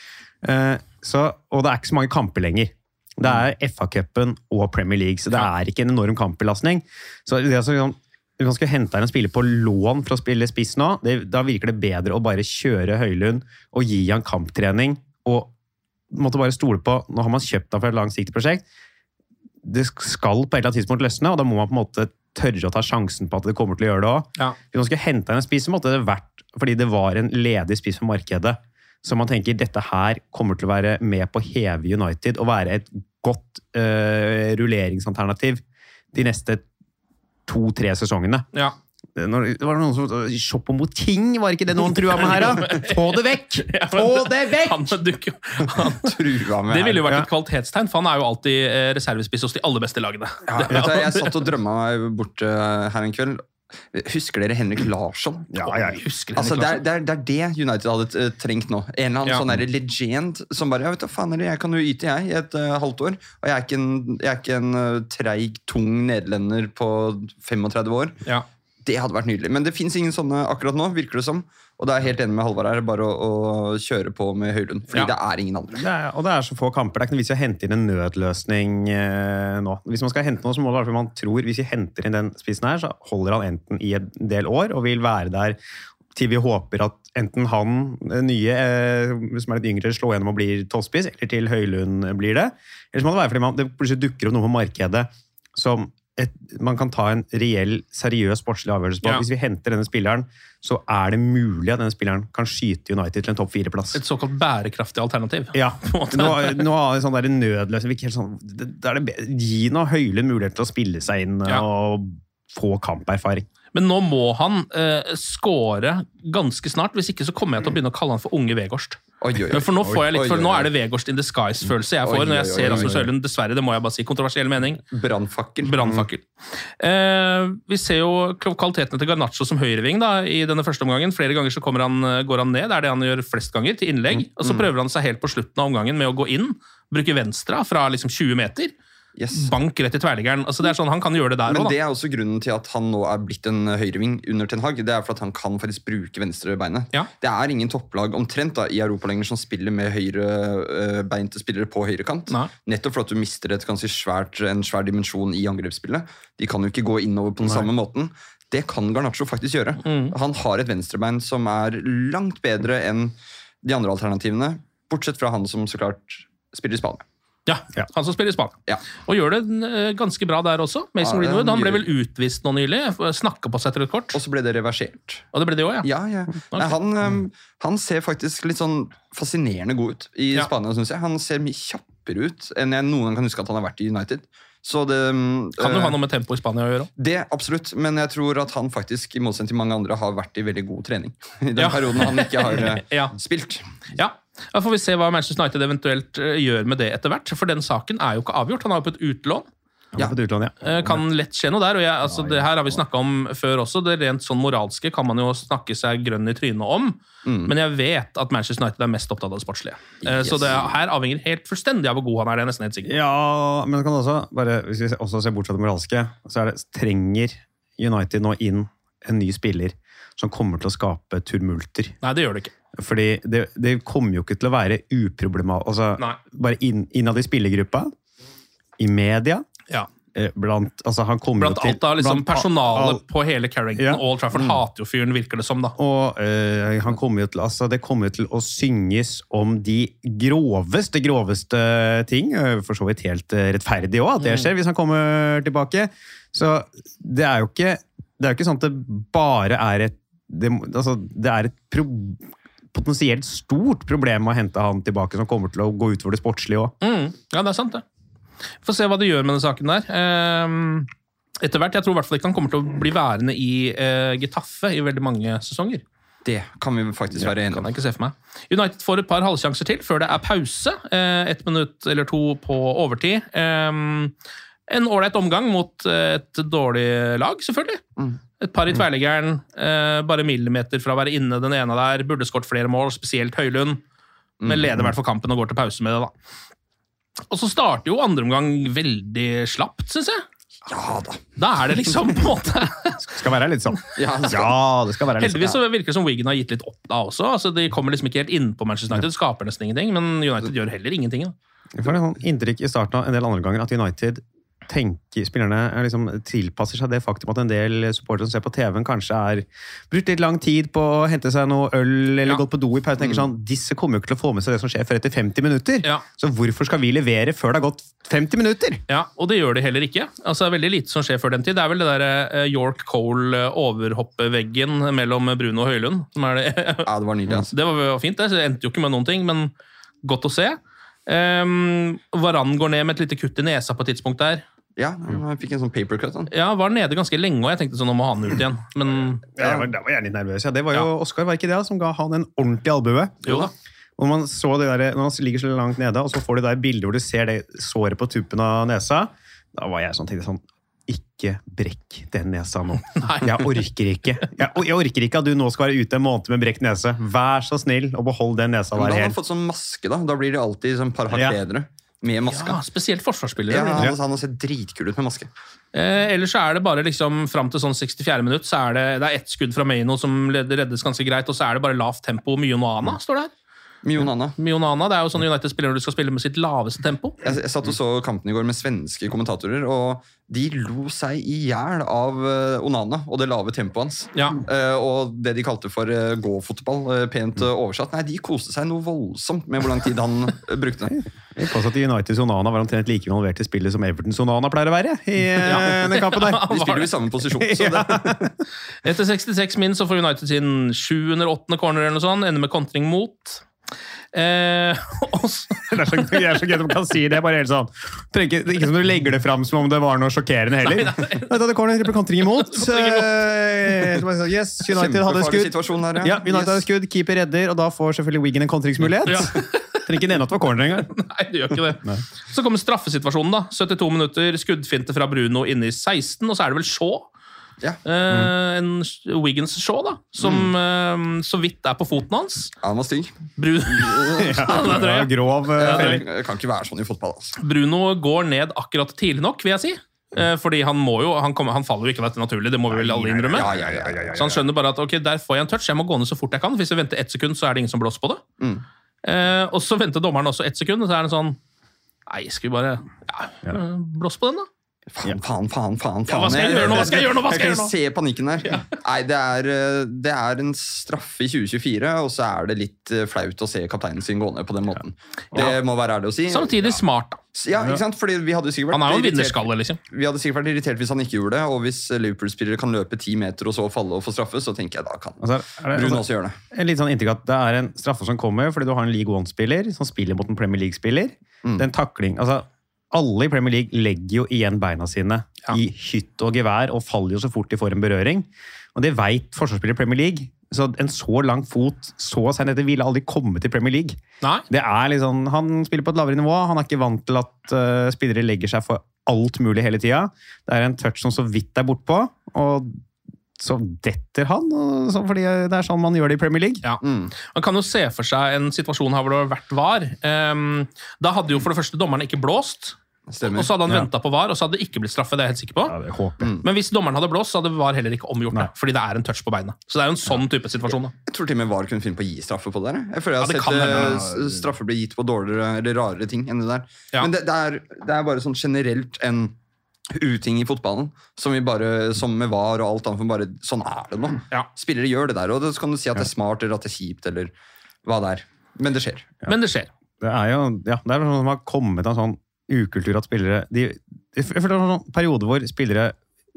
Eh, så, og det er ikke så mange kamper lenger. Det er FA-cupen og Premier League, så det er ikke en enorm kampbelastning. Så det er sånn, Hvis man skal hente inn en spiller på lån for å spille spiss nå, det, da virker det bedre å bare kjøre Høylund og gi han kamptrening. og måtte bare stole på, Nå har man kjøpt han for et langsiktig prosjekt. Det skal på et eller annet tidspunkt løsne, og da må man på en måte tørre å ta sjansen på at det kommer til å gjøre det òg. Ja. Hvis man skulle hente inn en spiss, så måtte det vært fordi det var en ledig spiss på markedet. Så man tenker dette her kommer til å være med på å heve United og være et godt uh, rulleringsalternativ de neste to-tre sesongene. Ja. Når, det var noen som Shop mot ting var ikke det noen trua med her, da? Få det vekk! Få det vekk! Han dukker han, Trua med Det ville jo vært et kvalitetstegn, for han er jo alltid eh, reservespiss hos de aller beste lagene. Ja, vet du, jeg satt og drømma meg bort eh, her en kveld. Husker dere Henrik Larsson? Ja, jeg husker Altså, Henrik det, er, det, er, det er det United hadde eh, trengt nå. En eller annen Ja. sånn legend som bare ja, vet du, faen Jeg kan jo yte, jeg, i et uh, halvt år. Og jeg er ikke en, jeg er ikke en uh, treig, tung nederlender på 35 år. Ja. Det hadde vært nydelig. Men det fins ingen sånne akkurat nå, virker det som. Og det er helt enig med Halvard her, bare å, å kjøre på med Høylund. Fordi Ja. det er ingen andre. Det er, og det er så få kamper. Det er ikke noe vits i å hente inn en nødløsning eh, nå. Hvis man skal hente noe, så må det være fordi man tror hvis vi henter inn den spissen her, så holder han enten i en del år og vil være der til vi håper at enten han eh, nye, eh, som er litt yngre, slår gjennom og blir toppspiss, eller til Høylund blir det. Eller så må det være fordi man, det plutselig dukker opp noe på markedet som et, man kan ta en reell, seriøs sportslig avgjørelse på. Ja. Hvis vi henter denne spilleren, så er det mulig at denne spilleren kan skyte United til en topp fire-plass. Et såkalt bærekraftig alternativ. Ja. Nå, nå er det sånn der nødløsning sånn, er Gi nå Høylund mulighet til å spille seg inn Ja. og få kamperfaring. Men nå må han uh, score ganske snart, hvis ikke så kommer jeg til å begynne å kalle han for unge Vegårst. Oi, oi, oi. For nå, litt, for nå er det Vegårst in disguise-følelse jeg får når jeg ser Rasmus. Høylund. Dessverre, det må jeg bare si. Kontroversiell mening. Brannfakkel. Brannfakkel. Uh, vi ser jo kvalitetene til Garnaccio som høyreving da, i denne første omgangen. Flere ganger så han, eh, går han ned, det er det han gjør flest ganger, til innlegg. Og så prøver han seg helt på slutten av omgangen med å gå inn, bruke venstre fra liksom 20 meter. Yes. Bank rett i tverliggeren. Altså, det er sånn, han kan gjøre det der Men òg, det er også grunnen til at han nå er blitt en høyreving under Ten Hag. Det er for at han kan faktisk bruke venstrebeinet. Ja. Det er ingen topplag omtrent da, i Europa lenger som spiller med høyrebeinte spillere på høyrekant. Nettopp for at du mister et ganske svært, en svær dimensjon i angrepsspillet. De kan jo ikke gå innover på den samme måten. Det kan Garnaccio faktisk gjøre. Mm. Han har et venstrebein som er langt bedre enn de andre alternativene. Bortsett fra han som så klart spiller i Spania. Ja, Han som spiller i Spania. Ja. Og gjør det eh, ganske bra der også. Mason Ja, Greenwood han ble vel utvist nå nylig. Snakka på seg etter et kort. Og så ble det reversert. Og det ble det òg, ja. Ja, ja. Nei, han, um, han ser faktisk litt sånn fascinerende god ut i. Spania, synes jeg. Han ser mye kjappere ut enn jeg noen gang kan huske at han har vært i United. Så det, um, Kan jo eh, ha noe med tempo i Spania å gjøre det absolutt, men jeg tror at han faktisk, i motsetning til mange andre, har vært i veldig god trening. I den perioden han ikke har eh, Ja. spilt. Ja. Da får vi se hva Manchester United eventuelt eh, gjør med det etter hvert. For den saken er jo ikke avgjort. Han har jo på et utlån. Ja. Utlån, ja. Eh, Kan lett skje noe der. og jeg, altså, Det her har vi snakka om før også. Det rent sånn moralske kan man jo snakke seg grønn i trynet om. Men jeg vet at Manchester United er mest opptatt av det sportslige. Yes. Så det her avhenger helt fullstendig av hvor god han er. det er nesten helt sikkert. Ja, men kan også, bare, hvis vi også ser bort fra det moralske, så er det, trenger United nå inn en ny spiller som kommer til å skape turmulter. Nei, det gjør det ikke. Fordi det, det kommer jo ikke til å være uproblematisk. Altså, Nei. bare inn, innad i spillergruppa, i media, Ja. eh, blant altså han Blant til, alt av liksom personalet al- på hele Carrington Ja. og Trafford mm. hater jo fyren, virker det som. da. Og øh, han kommer jo til, altså, det kommer jo til å synges om de groveste, groveste ting. eh, For så vidt helt rettferdig òg, at det skjer hvis han kommer tilbake. Så det er jo ikke, det er jo ikke sånn at det bare er et Det, altså, det er et pro, potensielt stort problem å hente han tilbake, som kommer til å gå utover det sportslige òg. Mm. Ja, det er sant, det. Får se hva de gjør med den saken der. Ehm, etter hvert, Jeg tror i hvert fall ikke han kommer til å bli værende i eh, Getafe i veldig mange sesonger. Det kan vi faktisk være enige kan jeg ikke se for meg. United får et par halvsjanser til før det er pause. Eh, Ett minutt eller to på overtid. En ålreit omgang mot eh, et dårlig lag, selvfølgelig. Et par i tverrliggeren, eh, bare millimeter fra å være inne den ene der. Burde skåret flere mål, spesielt Høylund. Men leder i hvert fall kampen og går til pause med det, da. Og så starter jo andre omgang veldig slapt, syns jeg. Ja da. Da er det liksom på en måte Skal være litt sånn. Ja, det skal- Ja, det skal være litt Heldigvis sånn. så virker det som Wigan har gitt litt opp da også. Altså, de kommer liksom ikke helt innpå Manchester United, skaper nesten ingenting. Men United gjør heller ingenting. Da. Jeg får et sånn inntrykk i starten av en del andre ganger at United tenker, spillerne er liksom tilpasser seg det faktum at en del supportere som ser på TV-en, kanskje er brukt litt lang tid på å hente seg noe øl eller Ja. gått på do i pausen. tenker sånn, Disse kommer jo ikke til å få med seg det som skjer før etter 50 minutter. Ja. Så hvorfor skal vi levere før det har gått 50 minutter? Ja, Og det gjør de heller ikke. Altså, det er veldig lite som skjer før den tid. Det er vel det der eh, York Cole-overhoppeveggen mellom Bruno og Høylund. Som er det. Ja, det var nydelig. Altså. det var fint, det. Så det endte jo ikke med noen ting, men godt å se. Um, Varan går ned med et lite kutt i nesa på et tidspunkt der. Ja, han fikk en sånn papercut. Han. Ja, Var nede ganske lenge, og jeg tenkte sånn, nå må han ut igjen. Men Ja, da var, da var gjerne litt nervøs. Ja. Det var jo Oskar, var ikke det, som ga han en ordentlig albue? jo da. Og man så det der, når han ligger så langt nede, og så får du der bildet hvor du ser det såret på tuppen av nesa, da var jeg sånn, tenkte sånn ikke brekk den nesa nå. Jeg orker ikke. Jeg, jeg orker ikke at du nå skal være ute en måned med brekt nese. Vær så snill og behold den nesa der der da har han fått sånn maske, da. Da blir det alltid sånn par hakk Ja. Med maske. Ja, spesielt forsvarsspillere. Ja, han, han har sett dritkul ut med maske. Eh, ellers så er det bare liksom fram til sånn 64. minutt så er det, det er ett skudd fra Maino som reddes ganske greit, og så er det bare lavt tempo. Mye Noana, står det her. Mionana. Mionana, Onana, Det er jo sånn United spiller når du skal spille med sitt laveste tempo. Jeg, jeg satt og så kampen i går med svenske kommentatorer, og de lo seg i hjel av eh, Onana og det lave tempoet hans. Ja. Uh, og det de kalte for uh, gå-fotball, uh, pent oversatt. Nei, de koste seg noe voldsomt med hvor lang tid han brukte. Påstår at Uniteds Onana var omtrent like involvert i spillet som Evertons Onana pleier å være i eh, den kampen der. De spiller jo i samme posisjon. Så det, Etter 66 min så får United sin 708. corner eller noe sånt, ender med kontring mot. Eh, og så, Det er så, det er så gøy at man kan si det. bare helt sånn. Ikke, ikke som du legger det fram som om det var noe sjokkerende heller. Vet du, det kommer en replikantring imot. Eh, sånn, yes, United hadde skudd. her, Ja, United hadde Yes. skudd, keeper redder, og da får selvfølgelig Wiggen en kontringsmulighet. Ja. Trenger ikke nevne at det var corner engang. nei, det gjør ikke det. Så kommer straffesituasjonen. da 72 minutter, skuddfinte fra Bruno inne i 16, og så er det vel Shaw. Ja. Mm. en Wiggins Shaw, da, som mm. så vidt er på foten hans. ja, han var stygg. Bruno, Ja, det var grov eh, det- kan ikke være sånn i fotball. Altså. Bruno går ned akkurat tidlig nok, vil jeg si. Eh, Fordi han må jo, han, kommer, han faller jo ikke dette naturlig, det må vi vel alle innrømme. Ja, ja, ja, Så han skjønner bare at ok, der får jeg en touch, jeg må gå ned så fort jeg kan. Hvis jeg venter ett sekund, så er det ingen som blåser på det. Mm. Eh, og så venter dommeren også ett sekund, og så er det sånn Nei, skal vi bare ja, eh, blåse på den, da? Faen, faen, faen, faen. Ja, hva skal jeg gjøre nå? Hva skal jeg gjøre nå? Hva skal jeg kan gjøre nå? se panikken der. Nei, det er, eh, det er en straffe i 2024, og så er det litt eh, flaut å se kapteinen sin gå ned på den måten. Det må være ærlig å si. Samtidig smart, da. Ja, ikke sant? Fordi vi hadde sikkert vært Han er jo en vinnerskalle, liksom. Vi hadde sikkert vært irritert hvis han ikke gjorde det, og hvis Liverpool-spillere kan løpe ti meter og så falle og få straffe, så tenker jeg da kan Altså, det- Bruno altså, også gjøre det. en litt sånn inntrykk at det er en straffe som kommer fordi du har en League One-spiller som spiller mot en Premier League-spiller. Mm. Den takling, altså Alle i Premier League legger jo igjen beina sine i hytt og gevær og faller jo så fort de får en berøring. Og det veit forsvarsspillere i Premier League. Så en så lang fot så seint etter ville aldri komme til Premier League. Nei. Det er liksom, Han spiller på et lavere nivå. Han er ikke vant til at uh, spillere legger seg for alt mulig hele tida. Det er en touch som så vidt er bortpå, og så detter han. Så, fordi det er sånn man gjør det i Premier League. Ja. Man kan jo se for seg en situasjon her hvor det har vært var. Ehm, da hadde jo for det første dommeren ikke blåst. Stemmer. Og så hadde han Ja. ventet på VAR, og så hadde det ikke blitt straffe. det er jeg helt sikker på. Ja, det håper jeg. Men hvis dommeren hadde blåst, så hadde VAR heller ikke omgjort Nei. det. Fordi det er en touch på beinet. Så det er jo en sånn type situasjon. da. Jeg tror til og med VAR kunne finne på å gi straffe på det der. Jeg føler jeg har ja, sett s- straffer bli gitt på dårligere eller rarere ting enn det der. Ja. Men det, det, er, det er bare sånn generelt en uting i fotballen som vi bare, som med VAR og alt annet, for bare, sånn er det nå. Ja. Spillere gjør det der, og så kan du si at det er smart eller at det er kjipt eller hva det er. Men det skjer. Men det skjer. Det er jo ja, det er sånn som har kommet av en sånn ukultur at spillere de, Jeg føler det er en sånn periode hvor spillere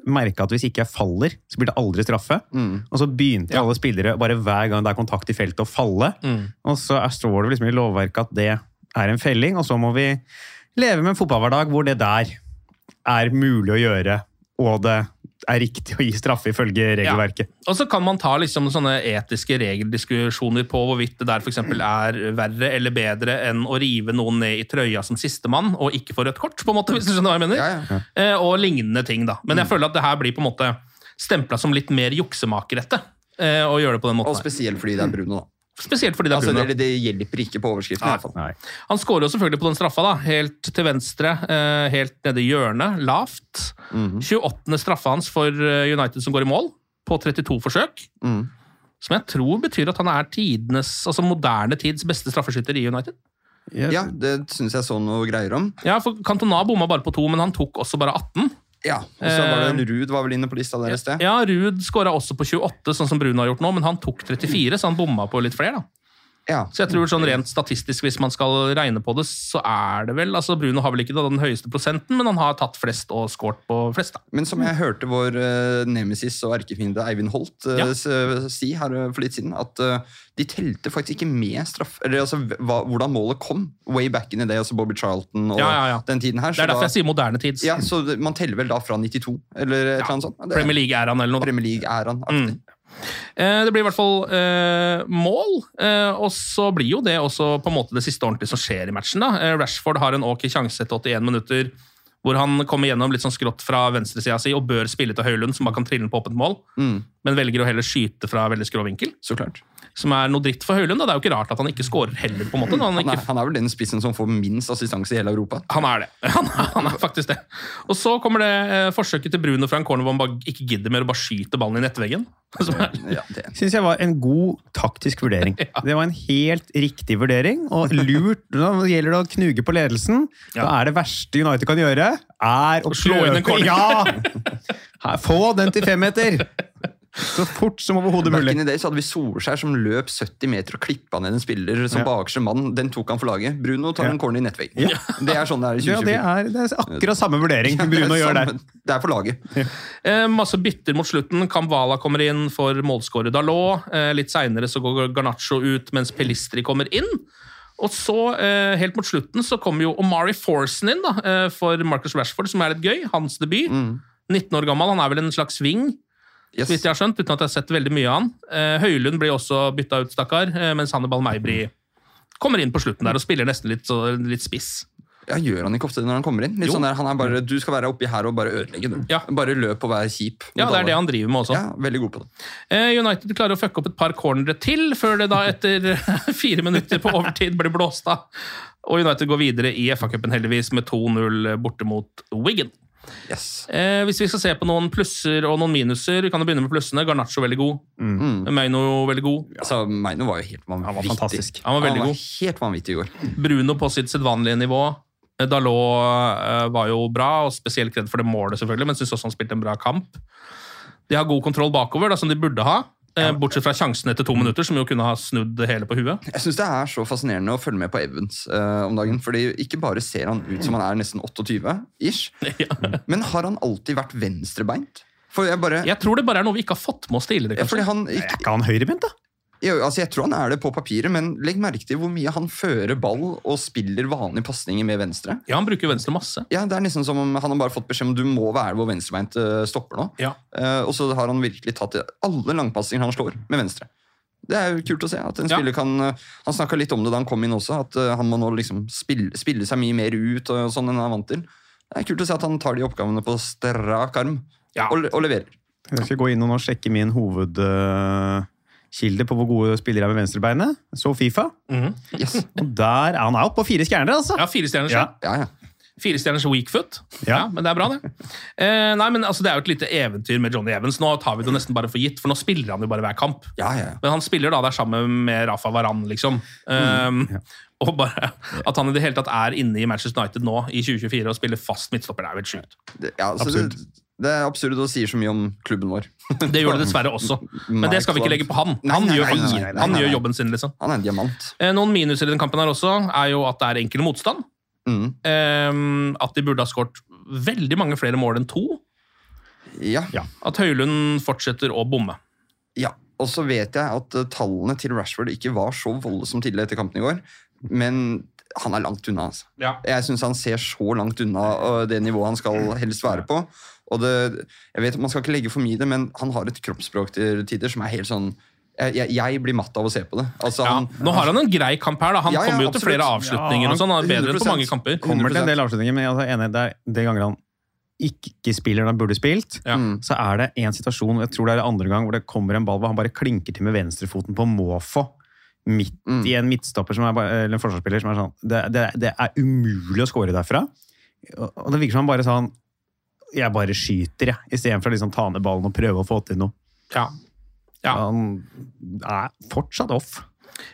merka at hvis ikke jeg faller, så blir det aldri straffe. Mm. Og så begynte alle spillere bare hver gang det er kontakt i feltet, å falle. Mm. Og så er, står det liksom i lovverket at det er en felling, og så må vi leve med en fotballhverdag hvor det der er mulig å gjøre, og det er riktig å gi straffe ifølge regelverket. Og så kan man ta liksom sånne etiske regeldiskusjoner på hvorvidt det der for eksempel er verre eller bedre enn å rive noen ned i trøya som sistemann og ikke få rødt kort, på en måte, hvis du skjønner hva jeg mener. Ja, ja. Eh, og lignende ting, da. Men jeg føler at det her blir på en måte stempla som litt mer juksemakerette. eh, Å gjøre det på den måten. Og spesielt fordi det er Bruno, da. Spesielt fordi det Altså, det, det hjelper ikke på overskriften. i hvert fall. Nei. Han skårer jo selvfølgelig på den straffa, da, helt til venstre, eh, helt nede i hjørnet, lavt. Mhm. 28. straffa hans for eh, United som går i mål, på 32 forsøk. Mm. Som jeg tror betyr at han er tidenes, altså moderne tids beste straffeskytter i United. Ja, det syns jeg så noe greier om. Ja, for Cantona bomma bare på to, men han tok også bare 18. Ja, Og så var det Ruud var vel inne på lista deres, det. Ja, Ruud skåra også på 28, sånn som Bruno har gjort nå, men han tok 34, så han bomma på litt flere. da. Ja. Så jeg tror sånn rent statistisk, hvis man skal regne på det, så er det vel altså Bruno har vel ikke den høyeste prosenten, men han har tatt flest og scoret på flest. da. Men som jeg hørte vår uh, nemesis og erkefiende Eivind Holt uh, Ja. si her eh, for litt siden, at uh, de telte faktisk ikke med straff Eller altså hva, hvordan målet kom. Way back in the day, altså Bobby Charlton og Ja, den tiden her. Det er derfor jeg sier moderne tids. Ja, så Man teller vel da fra 92, eller et eller annet sånt? Det er Premier League-æraen eller noe. Premier League-æraen. aktig. Eh, Det blir i hvert fall eh, mål, eh, og så blir jo det også på en måte det siste ordentlige som skjer i matchen. da. Eh, Rashford har en ok sjanse etter 81 minutter, hvor han kommer gjennom litt sånn skrått fra venstresida si og bør spille til Høylund, som bare kan trille den på åpent mål, Mm, men velger å heller skyte fra veldig skrå vinkel. så klart. Som er noe dritt for Høylund. da. Det er jo ikke rart at han ikke scorer heller. på en måte. Han, Han er, ikke, han er vel den spissen som får minst assistanse i hele Europa. han er det. Han er, han er faktisk det. Og så kommer det eh, forsøket til Bruno fra en corner hvor han bare ikke gidder mer og bare skyter ballen i nettveggen. Som er, Ja, det. Syns jeg var en god taktisk vurdering. Det var en helt riktig vurdering, og lurt Nå gjelder det å knuge på ledelsen. Ja. Da er det verste United kan gjøre, er å slå inn en corner. Ja! Her, Få den til femmeter! Så fort som overhodet Back mulig. in the day så hadde vi Solskjær som løp 70 meter og klippa ned en spiller som Ja. bakerste mann. Den tok han for laget. Bruno tar Ja. en corner i nettveggen. Det er sånn det er i Ja, det er, det er akkurat samme vurdering Ja, det Bruno gjør der. Det er for laget. Eh, masse bytter mot slutten. Kamvala kommer inn for målskårer Dalot. Eh, litt seinere så går Garnaccio ut, mens Pelistri kommer inn. Og så, eh, helt mot slutten, så kommer jo Omari Forsen inn da, eh, for Marcus Rashford, som er litt gøy. Hans debut. 19 år gammel. Han er vel en slags wing, Yes. vidt jeg har skjønt, uten at jeg har sett veldig mye av han. Eh, Høylund blir også bytta ut, stakkar, eh, mens Hannibal Meibri kommer inn på slutten der og spiller nesten litt, så, litt spiss. Ja, Gjør han ikke ofte det når han kommer inn? Litt Jo. sånn der, han er bare, Du skal være oppi her og bare ødelegge. Du. Ja. Bare løp og vær kjip. Ja, det er det han driver med også. Ja, Veldig god på det. Eh, United klarer å fucke opp et par cornere til, før det da etter fire minutter på overtid blir blåst av. Og United går videre i FA-cupen heldigvis med 2-0 borte mot Wigan. Yes. Eh, hvis vi skal se på noen plusser og noen minuser, vi kan jo begynne med plussene. Garnaccio veldig god. Mm. Meino veldig god. Altså, Meino var jo helt vanvittig. Han var fantastisk. Han var veldig god. helt vanvittig i går. Bruno på sitt sedvanlige nivå. Eh, Dalot eh, var jo bra, og spesielt kred for det målet, selvfølgelig, men syns også han spilte en bra kamp. De har god kontroll bakover, da, som de burde ha. Eh, Bortsett fra sjansen etter to minutter, som jo kunne ha snudd det hele på huet. Jeg synes Det er så fascinerende å følge med på Evans eh, om dagen. fordi Ikke bare ser han ut som han er nesten 28-ish, men har han alltid vært venstrebeint? For jeg bare... Jeg tror det bare er noe vi ikke har fått med oss tidligere. Ja, fordi kanskje. han, Er ikke, ikke han høyrebeint, da? Jo, altså jeg tror han er det på papiret, men legg merke til hvor mye han fører ball og spiller vanlige pasninger med venstre. Ja, Han bruker venstre masse. Ja, Det er nesten som om han har bare fått beskjed om du må være hvor venstrebeint eh, stopper nå. Ja. Uh, og så har han virkelig tatt alle langpassinger han slår, med venstre. Det er jo kult å se. at en Ja. kan, eh, Han snakka litt om det da han kom inn også, at han må nå liksom spille, spille seg mye mer ut og sånn enn han er vant til. Det er kult å se at han tar de oppgavene på strak arm Ja. og, og leverer. Jeg skal gå inn og nå sjekke min hovedkilde på hvor gode spillere er med venstrebeinet. Så Fifa. Yes. Og der er han er oppe på fire stjerner, altså! Ja, fire stjerner Ja. ja. Ja, ja. Fire stjerners weak foot. Ja. Ja. men det er bra, det. Eh, nei, men altså, Det er jo et lite eventyr med Johnny Evans. Nå tar vi det nesten bare for gitt, for nå spiller han jo bare hver kamp. ja, ja. Men han spiller da der sammen med Rafa Varan, liksom. Um, Og bare At han i det hele tatt er inne i Manchester United nå i 2024 og spiller fast midtstopper, det er jo helt sjukt. Ja altså. Det, det er absurd og sier så mye om klubben vår. Det gjør det dessverre også. Men det skal vi ikke legge på han. Han, nei, gjør, nei, nei, han gjør jobben sin, liksom. Han er en diamant. Eh, Noen minuser i den kampen her også er jo at det er enkel motstand. Mm. Um, At de burde ha skåret veldig mange flere mål enn to. Ja. At Høylund fortsetter å bomme. Ja, og så vet jeg at eh, tallene til Rashford ikke var så voldsomt ille etter kampen i går. men han er langt unna. Altså. Ja. Jeg syns han ser så langt unna øh, det nivået han skal helst være på. Og det, jeg vet, Man skal ikke legge for mye i det, men han har et kroppsspråk til tider som er helt sånn Jeg, jeg, blir matt av å se på det. Altså, Ja, han, nå har han en grei kamp her. da Han Ja, ja, kommer jo til flere avslutninger. Ja, og sånn, Han er bedre enn på mange kamper. Kommer til en del avslutninger, men jeg er enig, det er de ganger han ikke spiller når han burde spilt, Ja. så er det en situasjon, jeg tror det er andre gang, hvor det kommer en ball hvor han bare klinker til med venstrefoten på måfå. Midt Mm. i en midtstopper som er, eller en forsvarsspiller som er sånn Det, det, det er umulig å score derfra. Og og det virker som han bare sånn Jeg bare skyter, jeg. Istedenfor å liksom ta ned ballen og prøve å få til noe. Ja. Ja. Han er fortsatt off.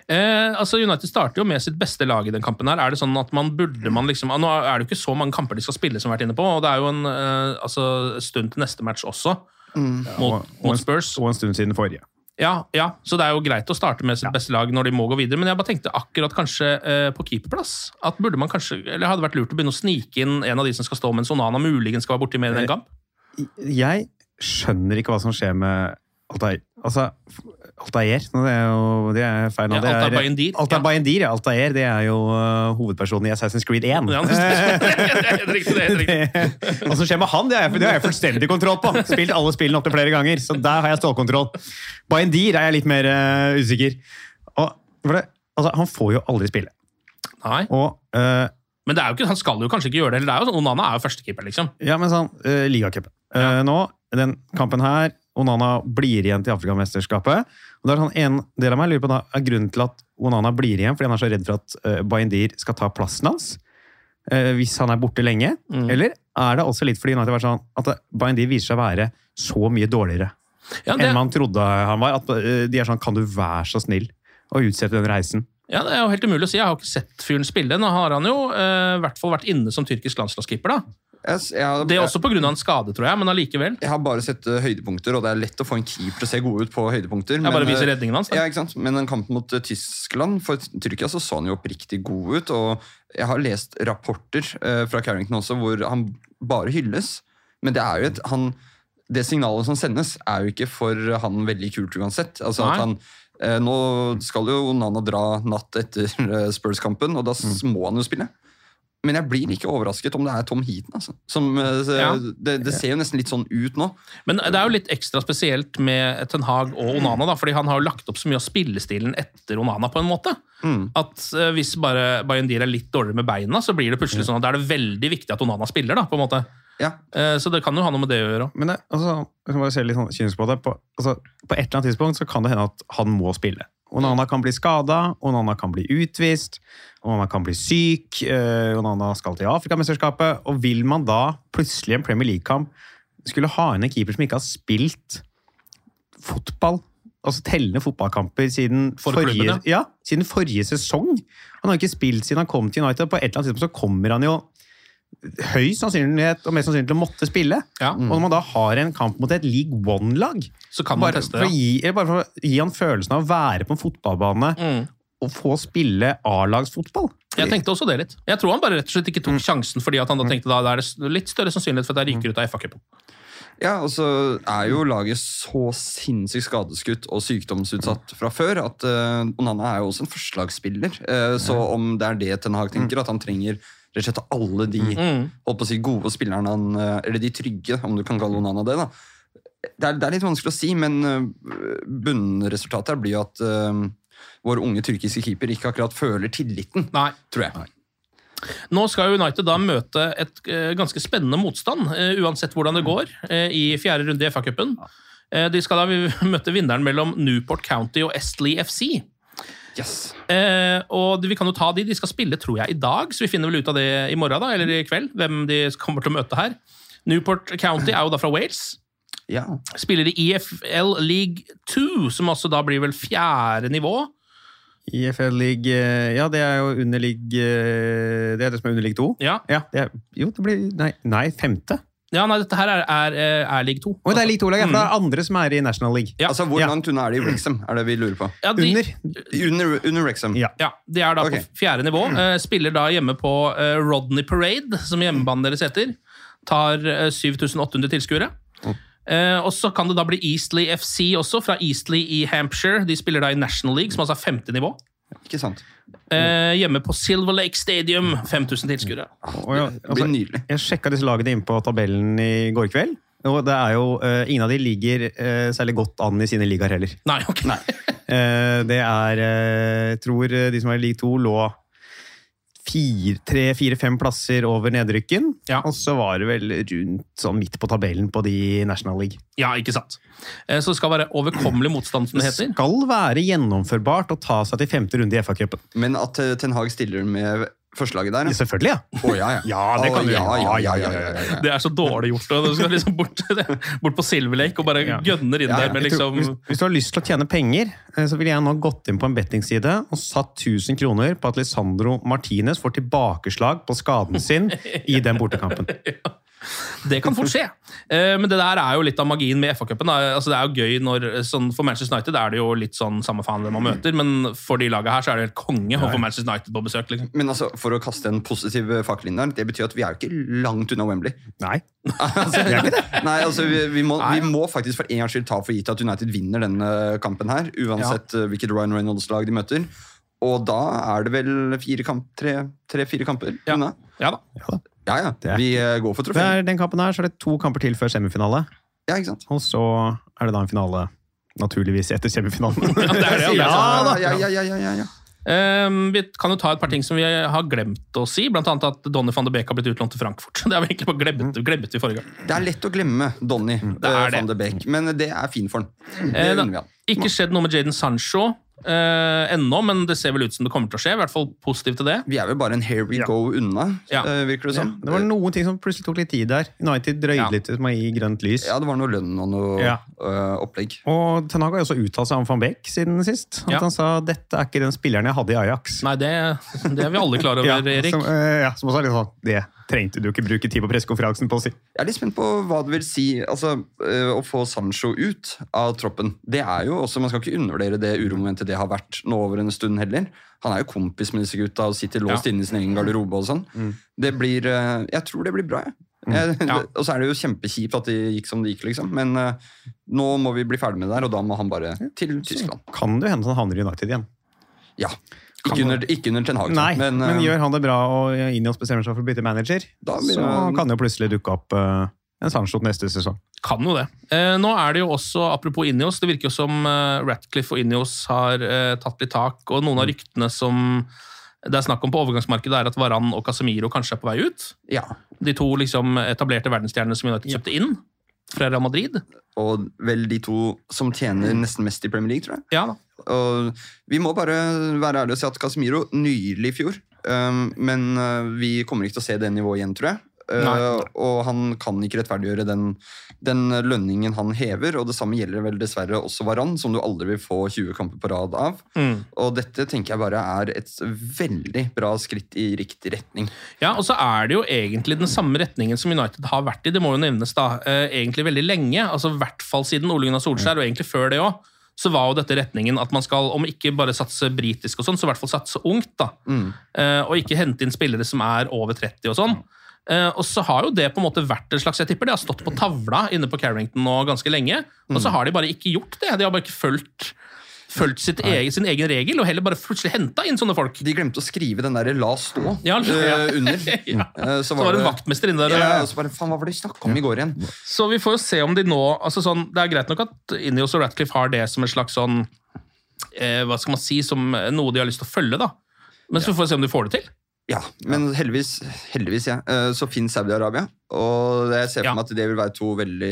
Eh, altså United starter jo med sitt beste lag i den kampen. her Er det sånn at man burde man liksom Nå er det jo ikke så mange kamper de skal spille, som vi har vært inne på, og det er jo en eh, altså, stund til neste match også, mot, ja, og, mot Spurs. og en stund siden forrige. Ja, ja, så det er jo greit å starte med sitt beste lag når de må gå videre, men jeg bare tenkte akkurat kanskje eh, på keeperplass at burde man kanskje, eller hadde vært lurt å begynne å snike inn en av de som skal stå mens Onana muligens skal være borti mer enn en kamp. Jeg skjønner ikke hva som skjer med Altair. Altså, Altair Det er jo det er feil navn. Ja, Altair Bayendir, Altair ja. Bayendir, ja. Altair det er jo uh, hovedpersonen i Assassin's Creed 1. Ja, det er helt riktig, det er helt riktig. Hva som skjer med han, det har jeg, det har jeg fullstendig kontroll på. Spilt alle spillene opptil flere ganger, så der har jeg stålkontroll. Bayendir er jeg litt mer uh, usikker. Og, det, altså, han får jo aldri spille. Nei, Og uh, men det er jo ikke, han skal jo kanskje ikke gjøre det. eller det er jo sånn, Onana er jo førstekeeper, liksom. Ja, men sånn, uh, ligacupen. Uh, nå, den kampen her, Onana blir igjen til Afrikamesterskapet. Og det er sånn, En del av meg lurer på da, er grunnen til at Onana blir igjen, fordi han er så redd for at uh, Bayendir skal ta plassen hans. uh, hvis han er borte lenge. Mm. Eller er det også litt fordi United var sånn at Bayendir viser seg å være så mye dårligere Ja, det, enn man trodde han var? At uh, de er sånn Kan du være så snill å utsette den reisen? Ja, det er jo helt umulig å si. Jeg har ikke sett fyren spille. Nå har han jo eh, i hvert fall vært inne som tyrkisk landslagskeeper. da. jeg, jeg, Det er også pga. en skade, tror jeg, men allikevel. Jeg har bare sett uh, høydepunkter, og det er lett å få en keeper til å se god ut på høydepunkter. Jeg bare viser uh, redningen hans. Ja, ikke sant? Men en kamp mot uh, Tyskland For Tyrkia så så han jo oppriktig god ut. Og jeg har lest rapporter uh, fra Carrington også hvor han bare hylles. Men det er jo et han, Det signalet som sendes, er jo ikke for han veldig kult uansett. Altså Nei. at han eh, Nå skal jo Nana dra natt etter eh, Spurs-kampen, og da Mm. må han jo spille. Men jeg blir ikke overrasket om det er Tom Heaton. Altså. Som, eh, Ja. det, det ser jo nesten litt sånn ut nå. Men det er jo litt ekstra spesielt med Ten Hag og Onana, da, fordi han har jo lagt opp så mye av spillestilen etter Onana, på en måte. Mm. At eh, hvis bare Bayendir er litt dårligere med beina, så blir det plutselig sånn at da er det veldig viktig at Onana spiller. da, på en måte. Ja. Eh, så det kan jo ha noe med det å gjøre. Men det, altså, jeg kan bare se litt sånn kynisk på det. På, altså, på et eller annet tidspunkt så kan det hende at han må spille. Onana kan bli skada, Onana kan bli utvist, Onana kan bli syk, eh, Onana skal til Afrikamesterskapet. Og vil man da plutselig i en Premier League-kamp skulle ha inn en keeper som ikke har spilt fotball, altså tellende fotballkamper siden For forrige, klubben, ja, siden forrige sesong Han har ikke spilt siden han kom til United. På et eller annet tidspunkt så kommer han jo høy sannsynlighet og mest sannsynlig til å måtte spille. Ja. Og når man da har en kamp mot et League One-lag Så kan man bare, teste for å gi, eller bare for å gi han følelsen av å være på en fotballbane Mm. og få spille A-lagsfotball. Jeg tenkte også det litt. Jeg tror han bare rett og slett ikke tok sjansen fordi at han da tenkte da det er det litt større sannsynlighet for at jeg ryker ut av FA-cupen. Ja, og så er jo laget så sinnssykt skadeskutt og sykdomsutsatt fra før at uh, Onana er jo også en førstelagsspiller. Uh, så om det er det Ten Hag tenker, at han trenger rett og slett alle de Mm. holdt på å si, gode spillerne han eh, Eller de trygge, om du kan kalle Onana det. da. Det er, det er litt vanskelig å si, men uh, bunnresultatet her blir jo at uh, vår unge tyrkiske keeper ikke akkurat føler tilliten, Nei. tror jeg. Nå skal United da møte et uh, ganske spennende motstand, uh, uansett hvordan det går, eh, i fjerde runde i FA-cupen. Eh, de skal da møte vinneren mellom Newport County og Estley FC. Yes. Eh, og vi kan jo ta de, de skal spille tror jeg i dag, så vi finner vel ut av det i morgen da, eller i kveld, hvem de kommer til å møte her. Newport County er jo da fra Wales. Ja. Spiller i EFL League 2, som også da blir vel fjerde nivå. IFL League eh, Ja, det er jo under league eh, Det er det som er under league 2. Ja, Ja, det er, jo, det blir Nei, nei femte. Ja nei, dette her er, er, er League 2. Oi, det er league 2-lag, ja, for det Mm. er andre som er i National League. Ja. Altså, Hvor Ja. langt unna er de i Wrexham, er det vi lurer på? Ja, de, Under. Under, under Wrexham. Ja. Ja, De er da okay. på fjerde nivå. Uh, spiller da hjemme på uh, Rodney Parade, som hjemmebanen deres heter. Tar uh, 7800 tilskuere. Eh, og så kan det da bli Eastley FC også, fra Eastley i Hampshire. De spiller da i National League, som altså er femte nivå. Ikke sant? Eh, hjemme på Silver Lake Stadium. 5000 tilskuere. Det blir nydelig. Jeg sjekka disse lagene inn på tabellen i går kveld. Og det er jo, uh, ingen av de ligger uh, særlig godt an i sine ligaer heller. Nei, ok. uh, det er Jeg tror de som er i league 2, lå fire, tre, fire, fem plasser over nedrykken. Ja. Og så var det vel rundt sånn midt på tabellen på de i National League. Ja, ikke sant. Eh, så det skal være overkommelig motstand, som det heter. Det skal være gjennomførbart å ta seg til femte runde i FA-cupen. Men at eh, Ten Hag stiller med førstelaget der ja. Selvfølgelig, ja. Oh, ja, ja. Ja, det kan du ja, ja, ja, Ja, ja, ja, ja, ja. Det er så dårlig gjort. Og du skal liksom bort, bort på Silver Lake og bare gønner inn Ja, ja. der med liksom tror, hvis, hvis du har lyst til å tjene penger, eh, så ville jeg nå gått inn på en bettingside og satt 1000 kroner på at Lisandro Martinez får tilbakeslag på skaden sin i den bortekampen. Det kan fort skje. Eh, Men det der er jo litt av magien med FA-cupen. Altså, det er jo gøy når, sånn, For Manchester United er det jo litt sånn samme faen hvem man møter, men for de laga her så er det helt konge å få Manchester United på besøk. liksom. Men altså, for å kaste en positiv fakkel inn der, det betyr at vi er jo ikke langt unna Wembley. Nei. Altså, Nei, altså, vi, vi, må, vi må faktisk for en gangs skyld ta for gitt at United vinner denne kampen her, uansett ja. hvilket Ryan Reynolds-lag de møter. Og da er det vel fire kamp, tre- tre-fire kamper Ja. unna. Ja da. Ja, ja. Det er- Vi eh, går for Det trofé. den kampen her, så er det to kamper til før semifinale. Ja, ikke sant? Og så er det da en finale, naturligvis, etter semifinalen. Ja, det er det, ja, det da. Ja, ja, ja, ja, ja, ja. Eh, Vi kan jo ta et par ting som vi har glemt å si, blant annet at Donny van de Beek har blitt utlånt til Frankfurt. Det har vi egentlig bare glemt, glemt i forrige gang. Det er lett å glemme Donny Mm, det er eh, van de Beek, men det er fint for han. Det Eh, unner vi han. Ikke skjedd noe med Jaden Sancho eh, ennå, men det ser vel ut som det kommer til å skje. I hvert fall positivt til det. Vi er vel bare en here we Ja. go unna, Ja. eh, virker det som. Det var noen ting som plutselig tok litt tid der. United drøyde Ja. litt med å gi grønt lys. Ja, det var noe lønn og noe Ja. eh, opplegg. Og Tenaga har også uttalt seg om van Beek siden sist. At Ja. Han sa dette er ikke den spilleren jeg hadde i Ajax. Nei, det, det er vi alle klar over, Ja, Erik. som, uh, ja, som også er litt sånn Det trengte du ikke bruke tid på pressekonferansen på å si. Jeg er litt spent på hva det vil si altså, eh, å få Sancho ut av troppen. Det er jo også, Man skal ikke undervurdere det uromomentet det har vært nå over en stund heller. Han er jo kompis med disse gutta og sitter låst Ja. inne i sin egen garderobe. og sånn. Det blir, eh, Jeg tror det blir bra. jeg. Jeg, Ja. og så er det jo kjempekjipt at det gikk som det gikk, liksom. Men uh, nå må vi bli ferdig med det der, og da må han bare til Tyskland. Kan det hende han havner i United igjen. Ja. Ikke under, ikke under Ten Hag, Nei, men, men, eh, gjør han det bra og Ineos bestemmer seg for å bytte manager, Da så han... kan det jo plutselig dukke opp eh, en Sancho neste sesong. Kan jo det. Eh, nå er det jo også, apropos Ineos, det virker jo som Ratcliffe og Ineos har tatt litt tak, og noen av ryktene som det er snakk om på overgangsmarkedet, er at Varan og Casemiro kanskje er på vei ut. ja. De to liksom etablerte verdensstjernene som United kjøpte inn fra Real Madrid. Og vel de to som tjener nesten mest i Premier League, tror jeg. Ja da. Og vi må bare være ærlige og si at Casemiro nylig i fjor. Um, men uh, vi kommer ikke til å se det nivået igjen, tror jeg. Uh, og han kan ikke rettferdiggjøre den, den lønningen han hever. Og det samme gjelder vel dessverre også Varan, som du aldri vil få 20 kamper på rad av. Mm. Og dette tenker jeg bare er et veldig bra skritt i riktig retning. Ja, og så er det jo egentlig den samme retningen som United har vært i, det må jo nevnes da, eh, egentlig veldig lenge, altså i hvert fall siden Ole Gunnar Solskjær, og egentlig før det også, så var jo dette retningen at man skal, om ikke bare satse britisk og sånn, så i hvert fall satse ungt da, Eh, og ikke hente inn spillere som er over 30 og sånn. Eh, og så har jo det på en måte vært en slags, jeg tipper de har stått på tavla inne på Carrington nå ganske lenge, og så har de bare ikke gjort det, de har bare ikke fulgt, fulgt sitt egen, sin egen regel, og heller bare plutselig hentet inn sånne folk. De glemte å skrive den der 'la stå' Ja, ja. uh, under. Ja. Uh, Så var det en vaktmester inne der. Ja, og så bare, faen, hva var det de snakket om i går igjen? Så vi får jo se om de nå altså sånn, Det er greit nok at Ineos og Ratcliffe har det som en slags sånn eh, Hva skal man si, som noe de har lyst til å følge, da. Men så får vi se om de får det til. Ja, men heldigvis, heldigvis ja, eh, så finnes Saudi-Arabia. Og jeg ser for Ja. meg at det vil være to veldig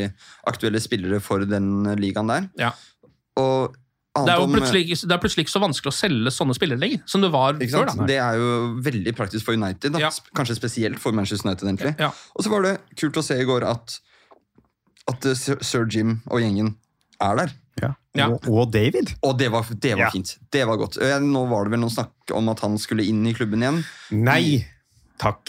aktuelle spillere for den ligaen der. Ja. Og Det er jo plutselig, ikke- det er plutselig ikke så vanskelig å selge sånne spillere lenger, som det var ikke før. da. Det er jo veldig praktisk for United. Da. Ja. Kanskje spesielt for Manchester United. egentlig. Ja. Og så var det kult å se i går at, at eh, Sir Jim og gjengen er der. Ja. Ja. Og, og David. Og det var, det var Ja. fint. Det var godt. Eh, Nå var det vel noen snakk om at han skulle inn i klubben igjen. Nei takk.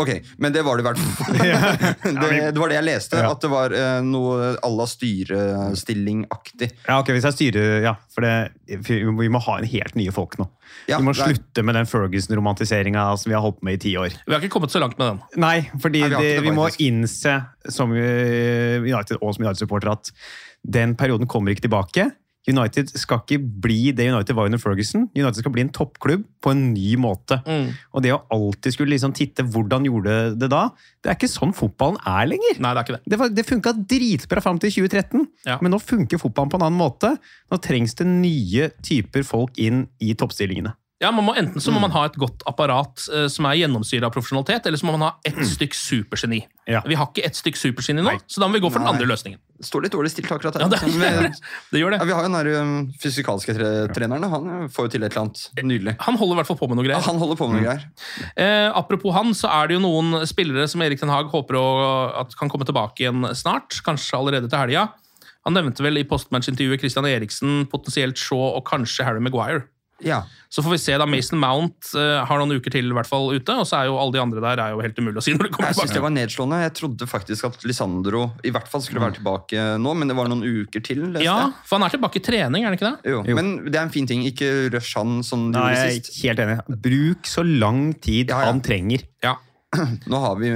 Ok, men det var det i hvert fall. det, det var det jeg leste. Ja. At det var uh, noe à la styrestilling-aktig. Ja, ok, Hvis jeg styrer Ja, for det, for vi må ha en helt nye folk nå. Ja, vi må det er- slutte med den Ferguson-romantiseringa som vi har holdt på med i ti år. Vi har ikke kommet så langt med den. Nei, fordi Nei, vi det, vi må innse som eh, United og som United-supporter at den perioden kommer ikke tilbake. United skal ikke bli det United var under Ferguson. United skal bli en toppklubb på en ny måte. Mm. Og det å alltid skulle liksom titte hvordan gjorde det da, det er ikke sånn fotballen er lenger. Nei, det er ikke det. Det, var- det funka dritbra fram til 2013, Ja. men nå funker fotballen på en annen måte. Nå trengs det nye typer folk inn i toppstillingene. Ja, man må Enten så må Mm. man ha et godt apparat uh, som er gjennomsyra av profesjonalitet, eller så må man ha ett stykk supergeni. Mm. Ja. Vi har ikke ett stykk supergeni nå, så da må vi gå for den andre løsningen. Står litt dårlig stilt akkurat her. Ja, det, Men- det gjør ja, det. vi har jo den um, fysikalske tre treneren. Han får jo til et eller annet nydelig. Han holder i hvert fall på med noe Ja, greier. han holder på med noe greier. Eh, apropos han, så er det jo noen spillere som Erik Den Haag håper å, at kan komme tilbake igjen snart. Kanskje allerede til helga. Han nevnte vel i postmatch-intervjuet Christian Eriksen, potensielt Shaw og kanskje Harry Maguire. Ja. Så får vi se da Mason Mount uh, har noen uker til i hvert fall ute, og så er jo alle de andre der er jo helt umulig å si når det kommer Jeg synes det var nedslående. Jeg trodde faktisk at Lisandro i hvert fall skulle være tilbake nå, men det var noen uker til. leste Ja, for han er tilbake i trening, er han ikke det? Jo. Jo. Men det er en fin ting. Ikke rush han som du Nei, gjorde jeg er sist. helt enig. Bruk så lang tid Ja, ja. han trenger. Ja. Nå har vi,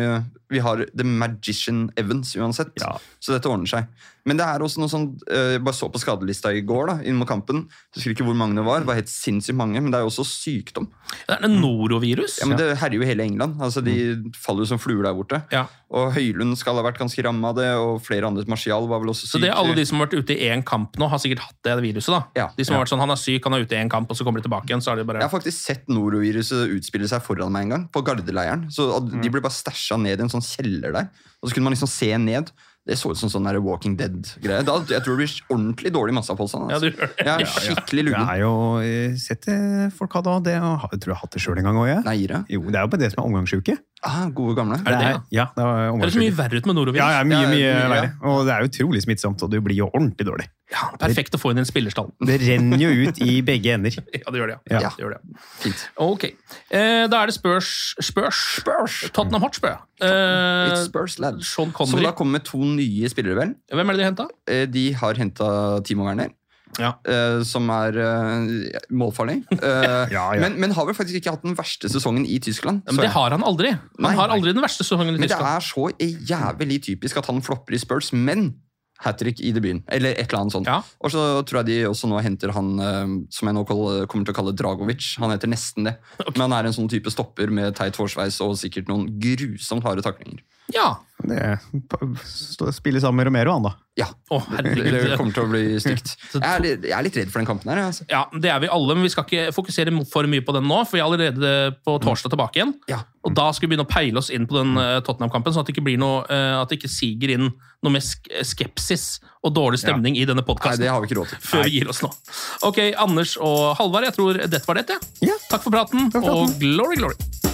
vi har The Magician Evans uansett, Ja. så dette ordner seg. Men det er også noe sånn eh, Jeg bare så på skadelista i går, da, inn mot kampen. Jeg husker ikke hvor mange det var. Det var helt sinnssykt mange, men det er jo også sykdom. Det er en norovirus. Ja, men Det herjer jo hele England. Altså, De faller jo som fluer der borte. Ja. Og Høylund skal ha vært ganske ramma av det, og flere andre. Martial var vel også syk. Så det er alle de som har vært ute i én kamp nå, har sikkert hatt det viruset. da. Ja. De som har vært sånn, Han er syk, han er ute i én kamp, og så kommer de tilbake igjen. så er det bare... Jeg har faktisk sett noroviruset utspille seg foran meg en gang, på Gardeleiren. Så at Mm. De ble bare stæsja ned i en sånn kjeller der. Og så kunne man liksom se ned. Det så ut som sånn Walking Dead-greie. Jeg tror det blir ordentlig dårlig massepåstand. Ja, Altså. du gjør det. Skikkelig Det Jeg er jo eh, Sett det folk hadde også det. og Jeg tror jeg har hatt det sjøl en gang òg. Jo, det er jo på det som er omgangssjuke. Ah, gode gamle. Er det det, ja? det er Det så mye verre ut med norovirus. Ja, ja, mye, Ja, mye mye, ja. verre. Og det er utrolig smittsomt, og du blir jo ordentlig dårlig. Ja, perfekt å få inn i en spillerstall. Det renner jo ut i begge ender. Ja, det gjør det. Ja. ja. det, gjør det. Fint. Ok. Eh, da er det Spurs Spurs. Tottenham Hotspur. Eh, It's Spurs, lad. Sean Som Connery. da kommer med to nye spillere, vel. Hvem er det de henta? Eh, De har henta Timo Werner. Ja. uh, som er uh, målfarlig. Uh, Ja. Men, men har vel faktisk ikke hatt den verste sesongen i Tyskland. Men det har han aldri. Han Nei, har aldri den verste sesongen i Men det er så jævlig typisk at han flopper i Spurs, men hat trick i debuten. Eller et eller annet sånt. Og så tror jeg de også nå henter han som jeg nå kommer til å kalle Dragovic. Han heter nesten det. Men han er en sånn type stopper med teit forsveis og sikkert noen grusomt harde taklinger. Ja. Det spiller Spille sammen med Romero, han da. Ja, Oh, det, kommer til å bli stygt. Jeg er, litt, jeg er litt redd for den kampen her. Altså. Ja, det er vi alle, men vi skal ikke fokusere for mye på den nå, for vi er allerede på torsdag tilbake igjen. Ja. Og da skal vi begynne å peile oss inn på den eh, Tottenham-kampen, sånn at det ikke blir noe, eh, at det ikke siger inn noe mer skepsis og dårlig stemning i denne podkasten. det har vi ikke råd til. Før vi gir oss nå. Ok, Anders og Halvard, jeg tror dette var det. Ja. Ja. Takk for praten, for praten. og glory, glory.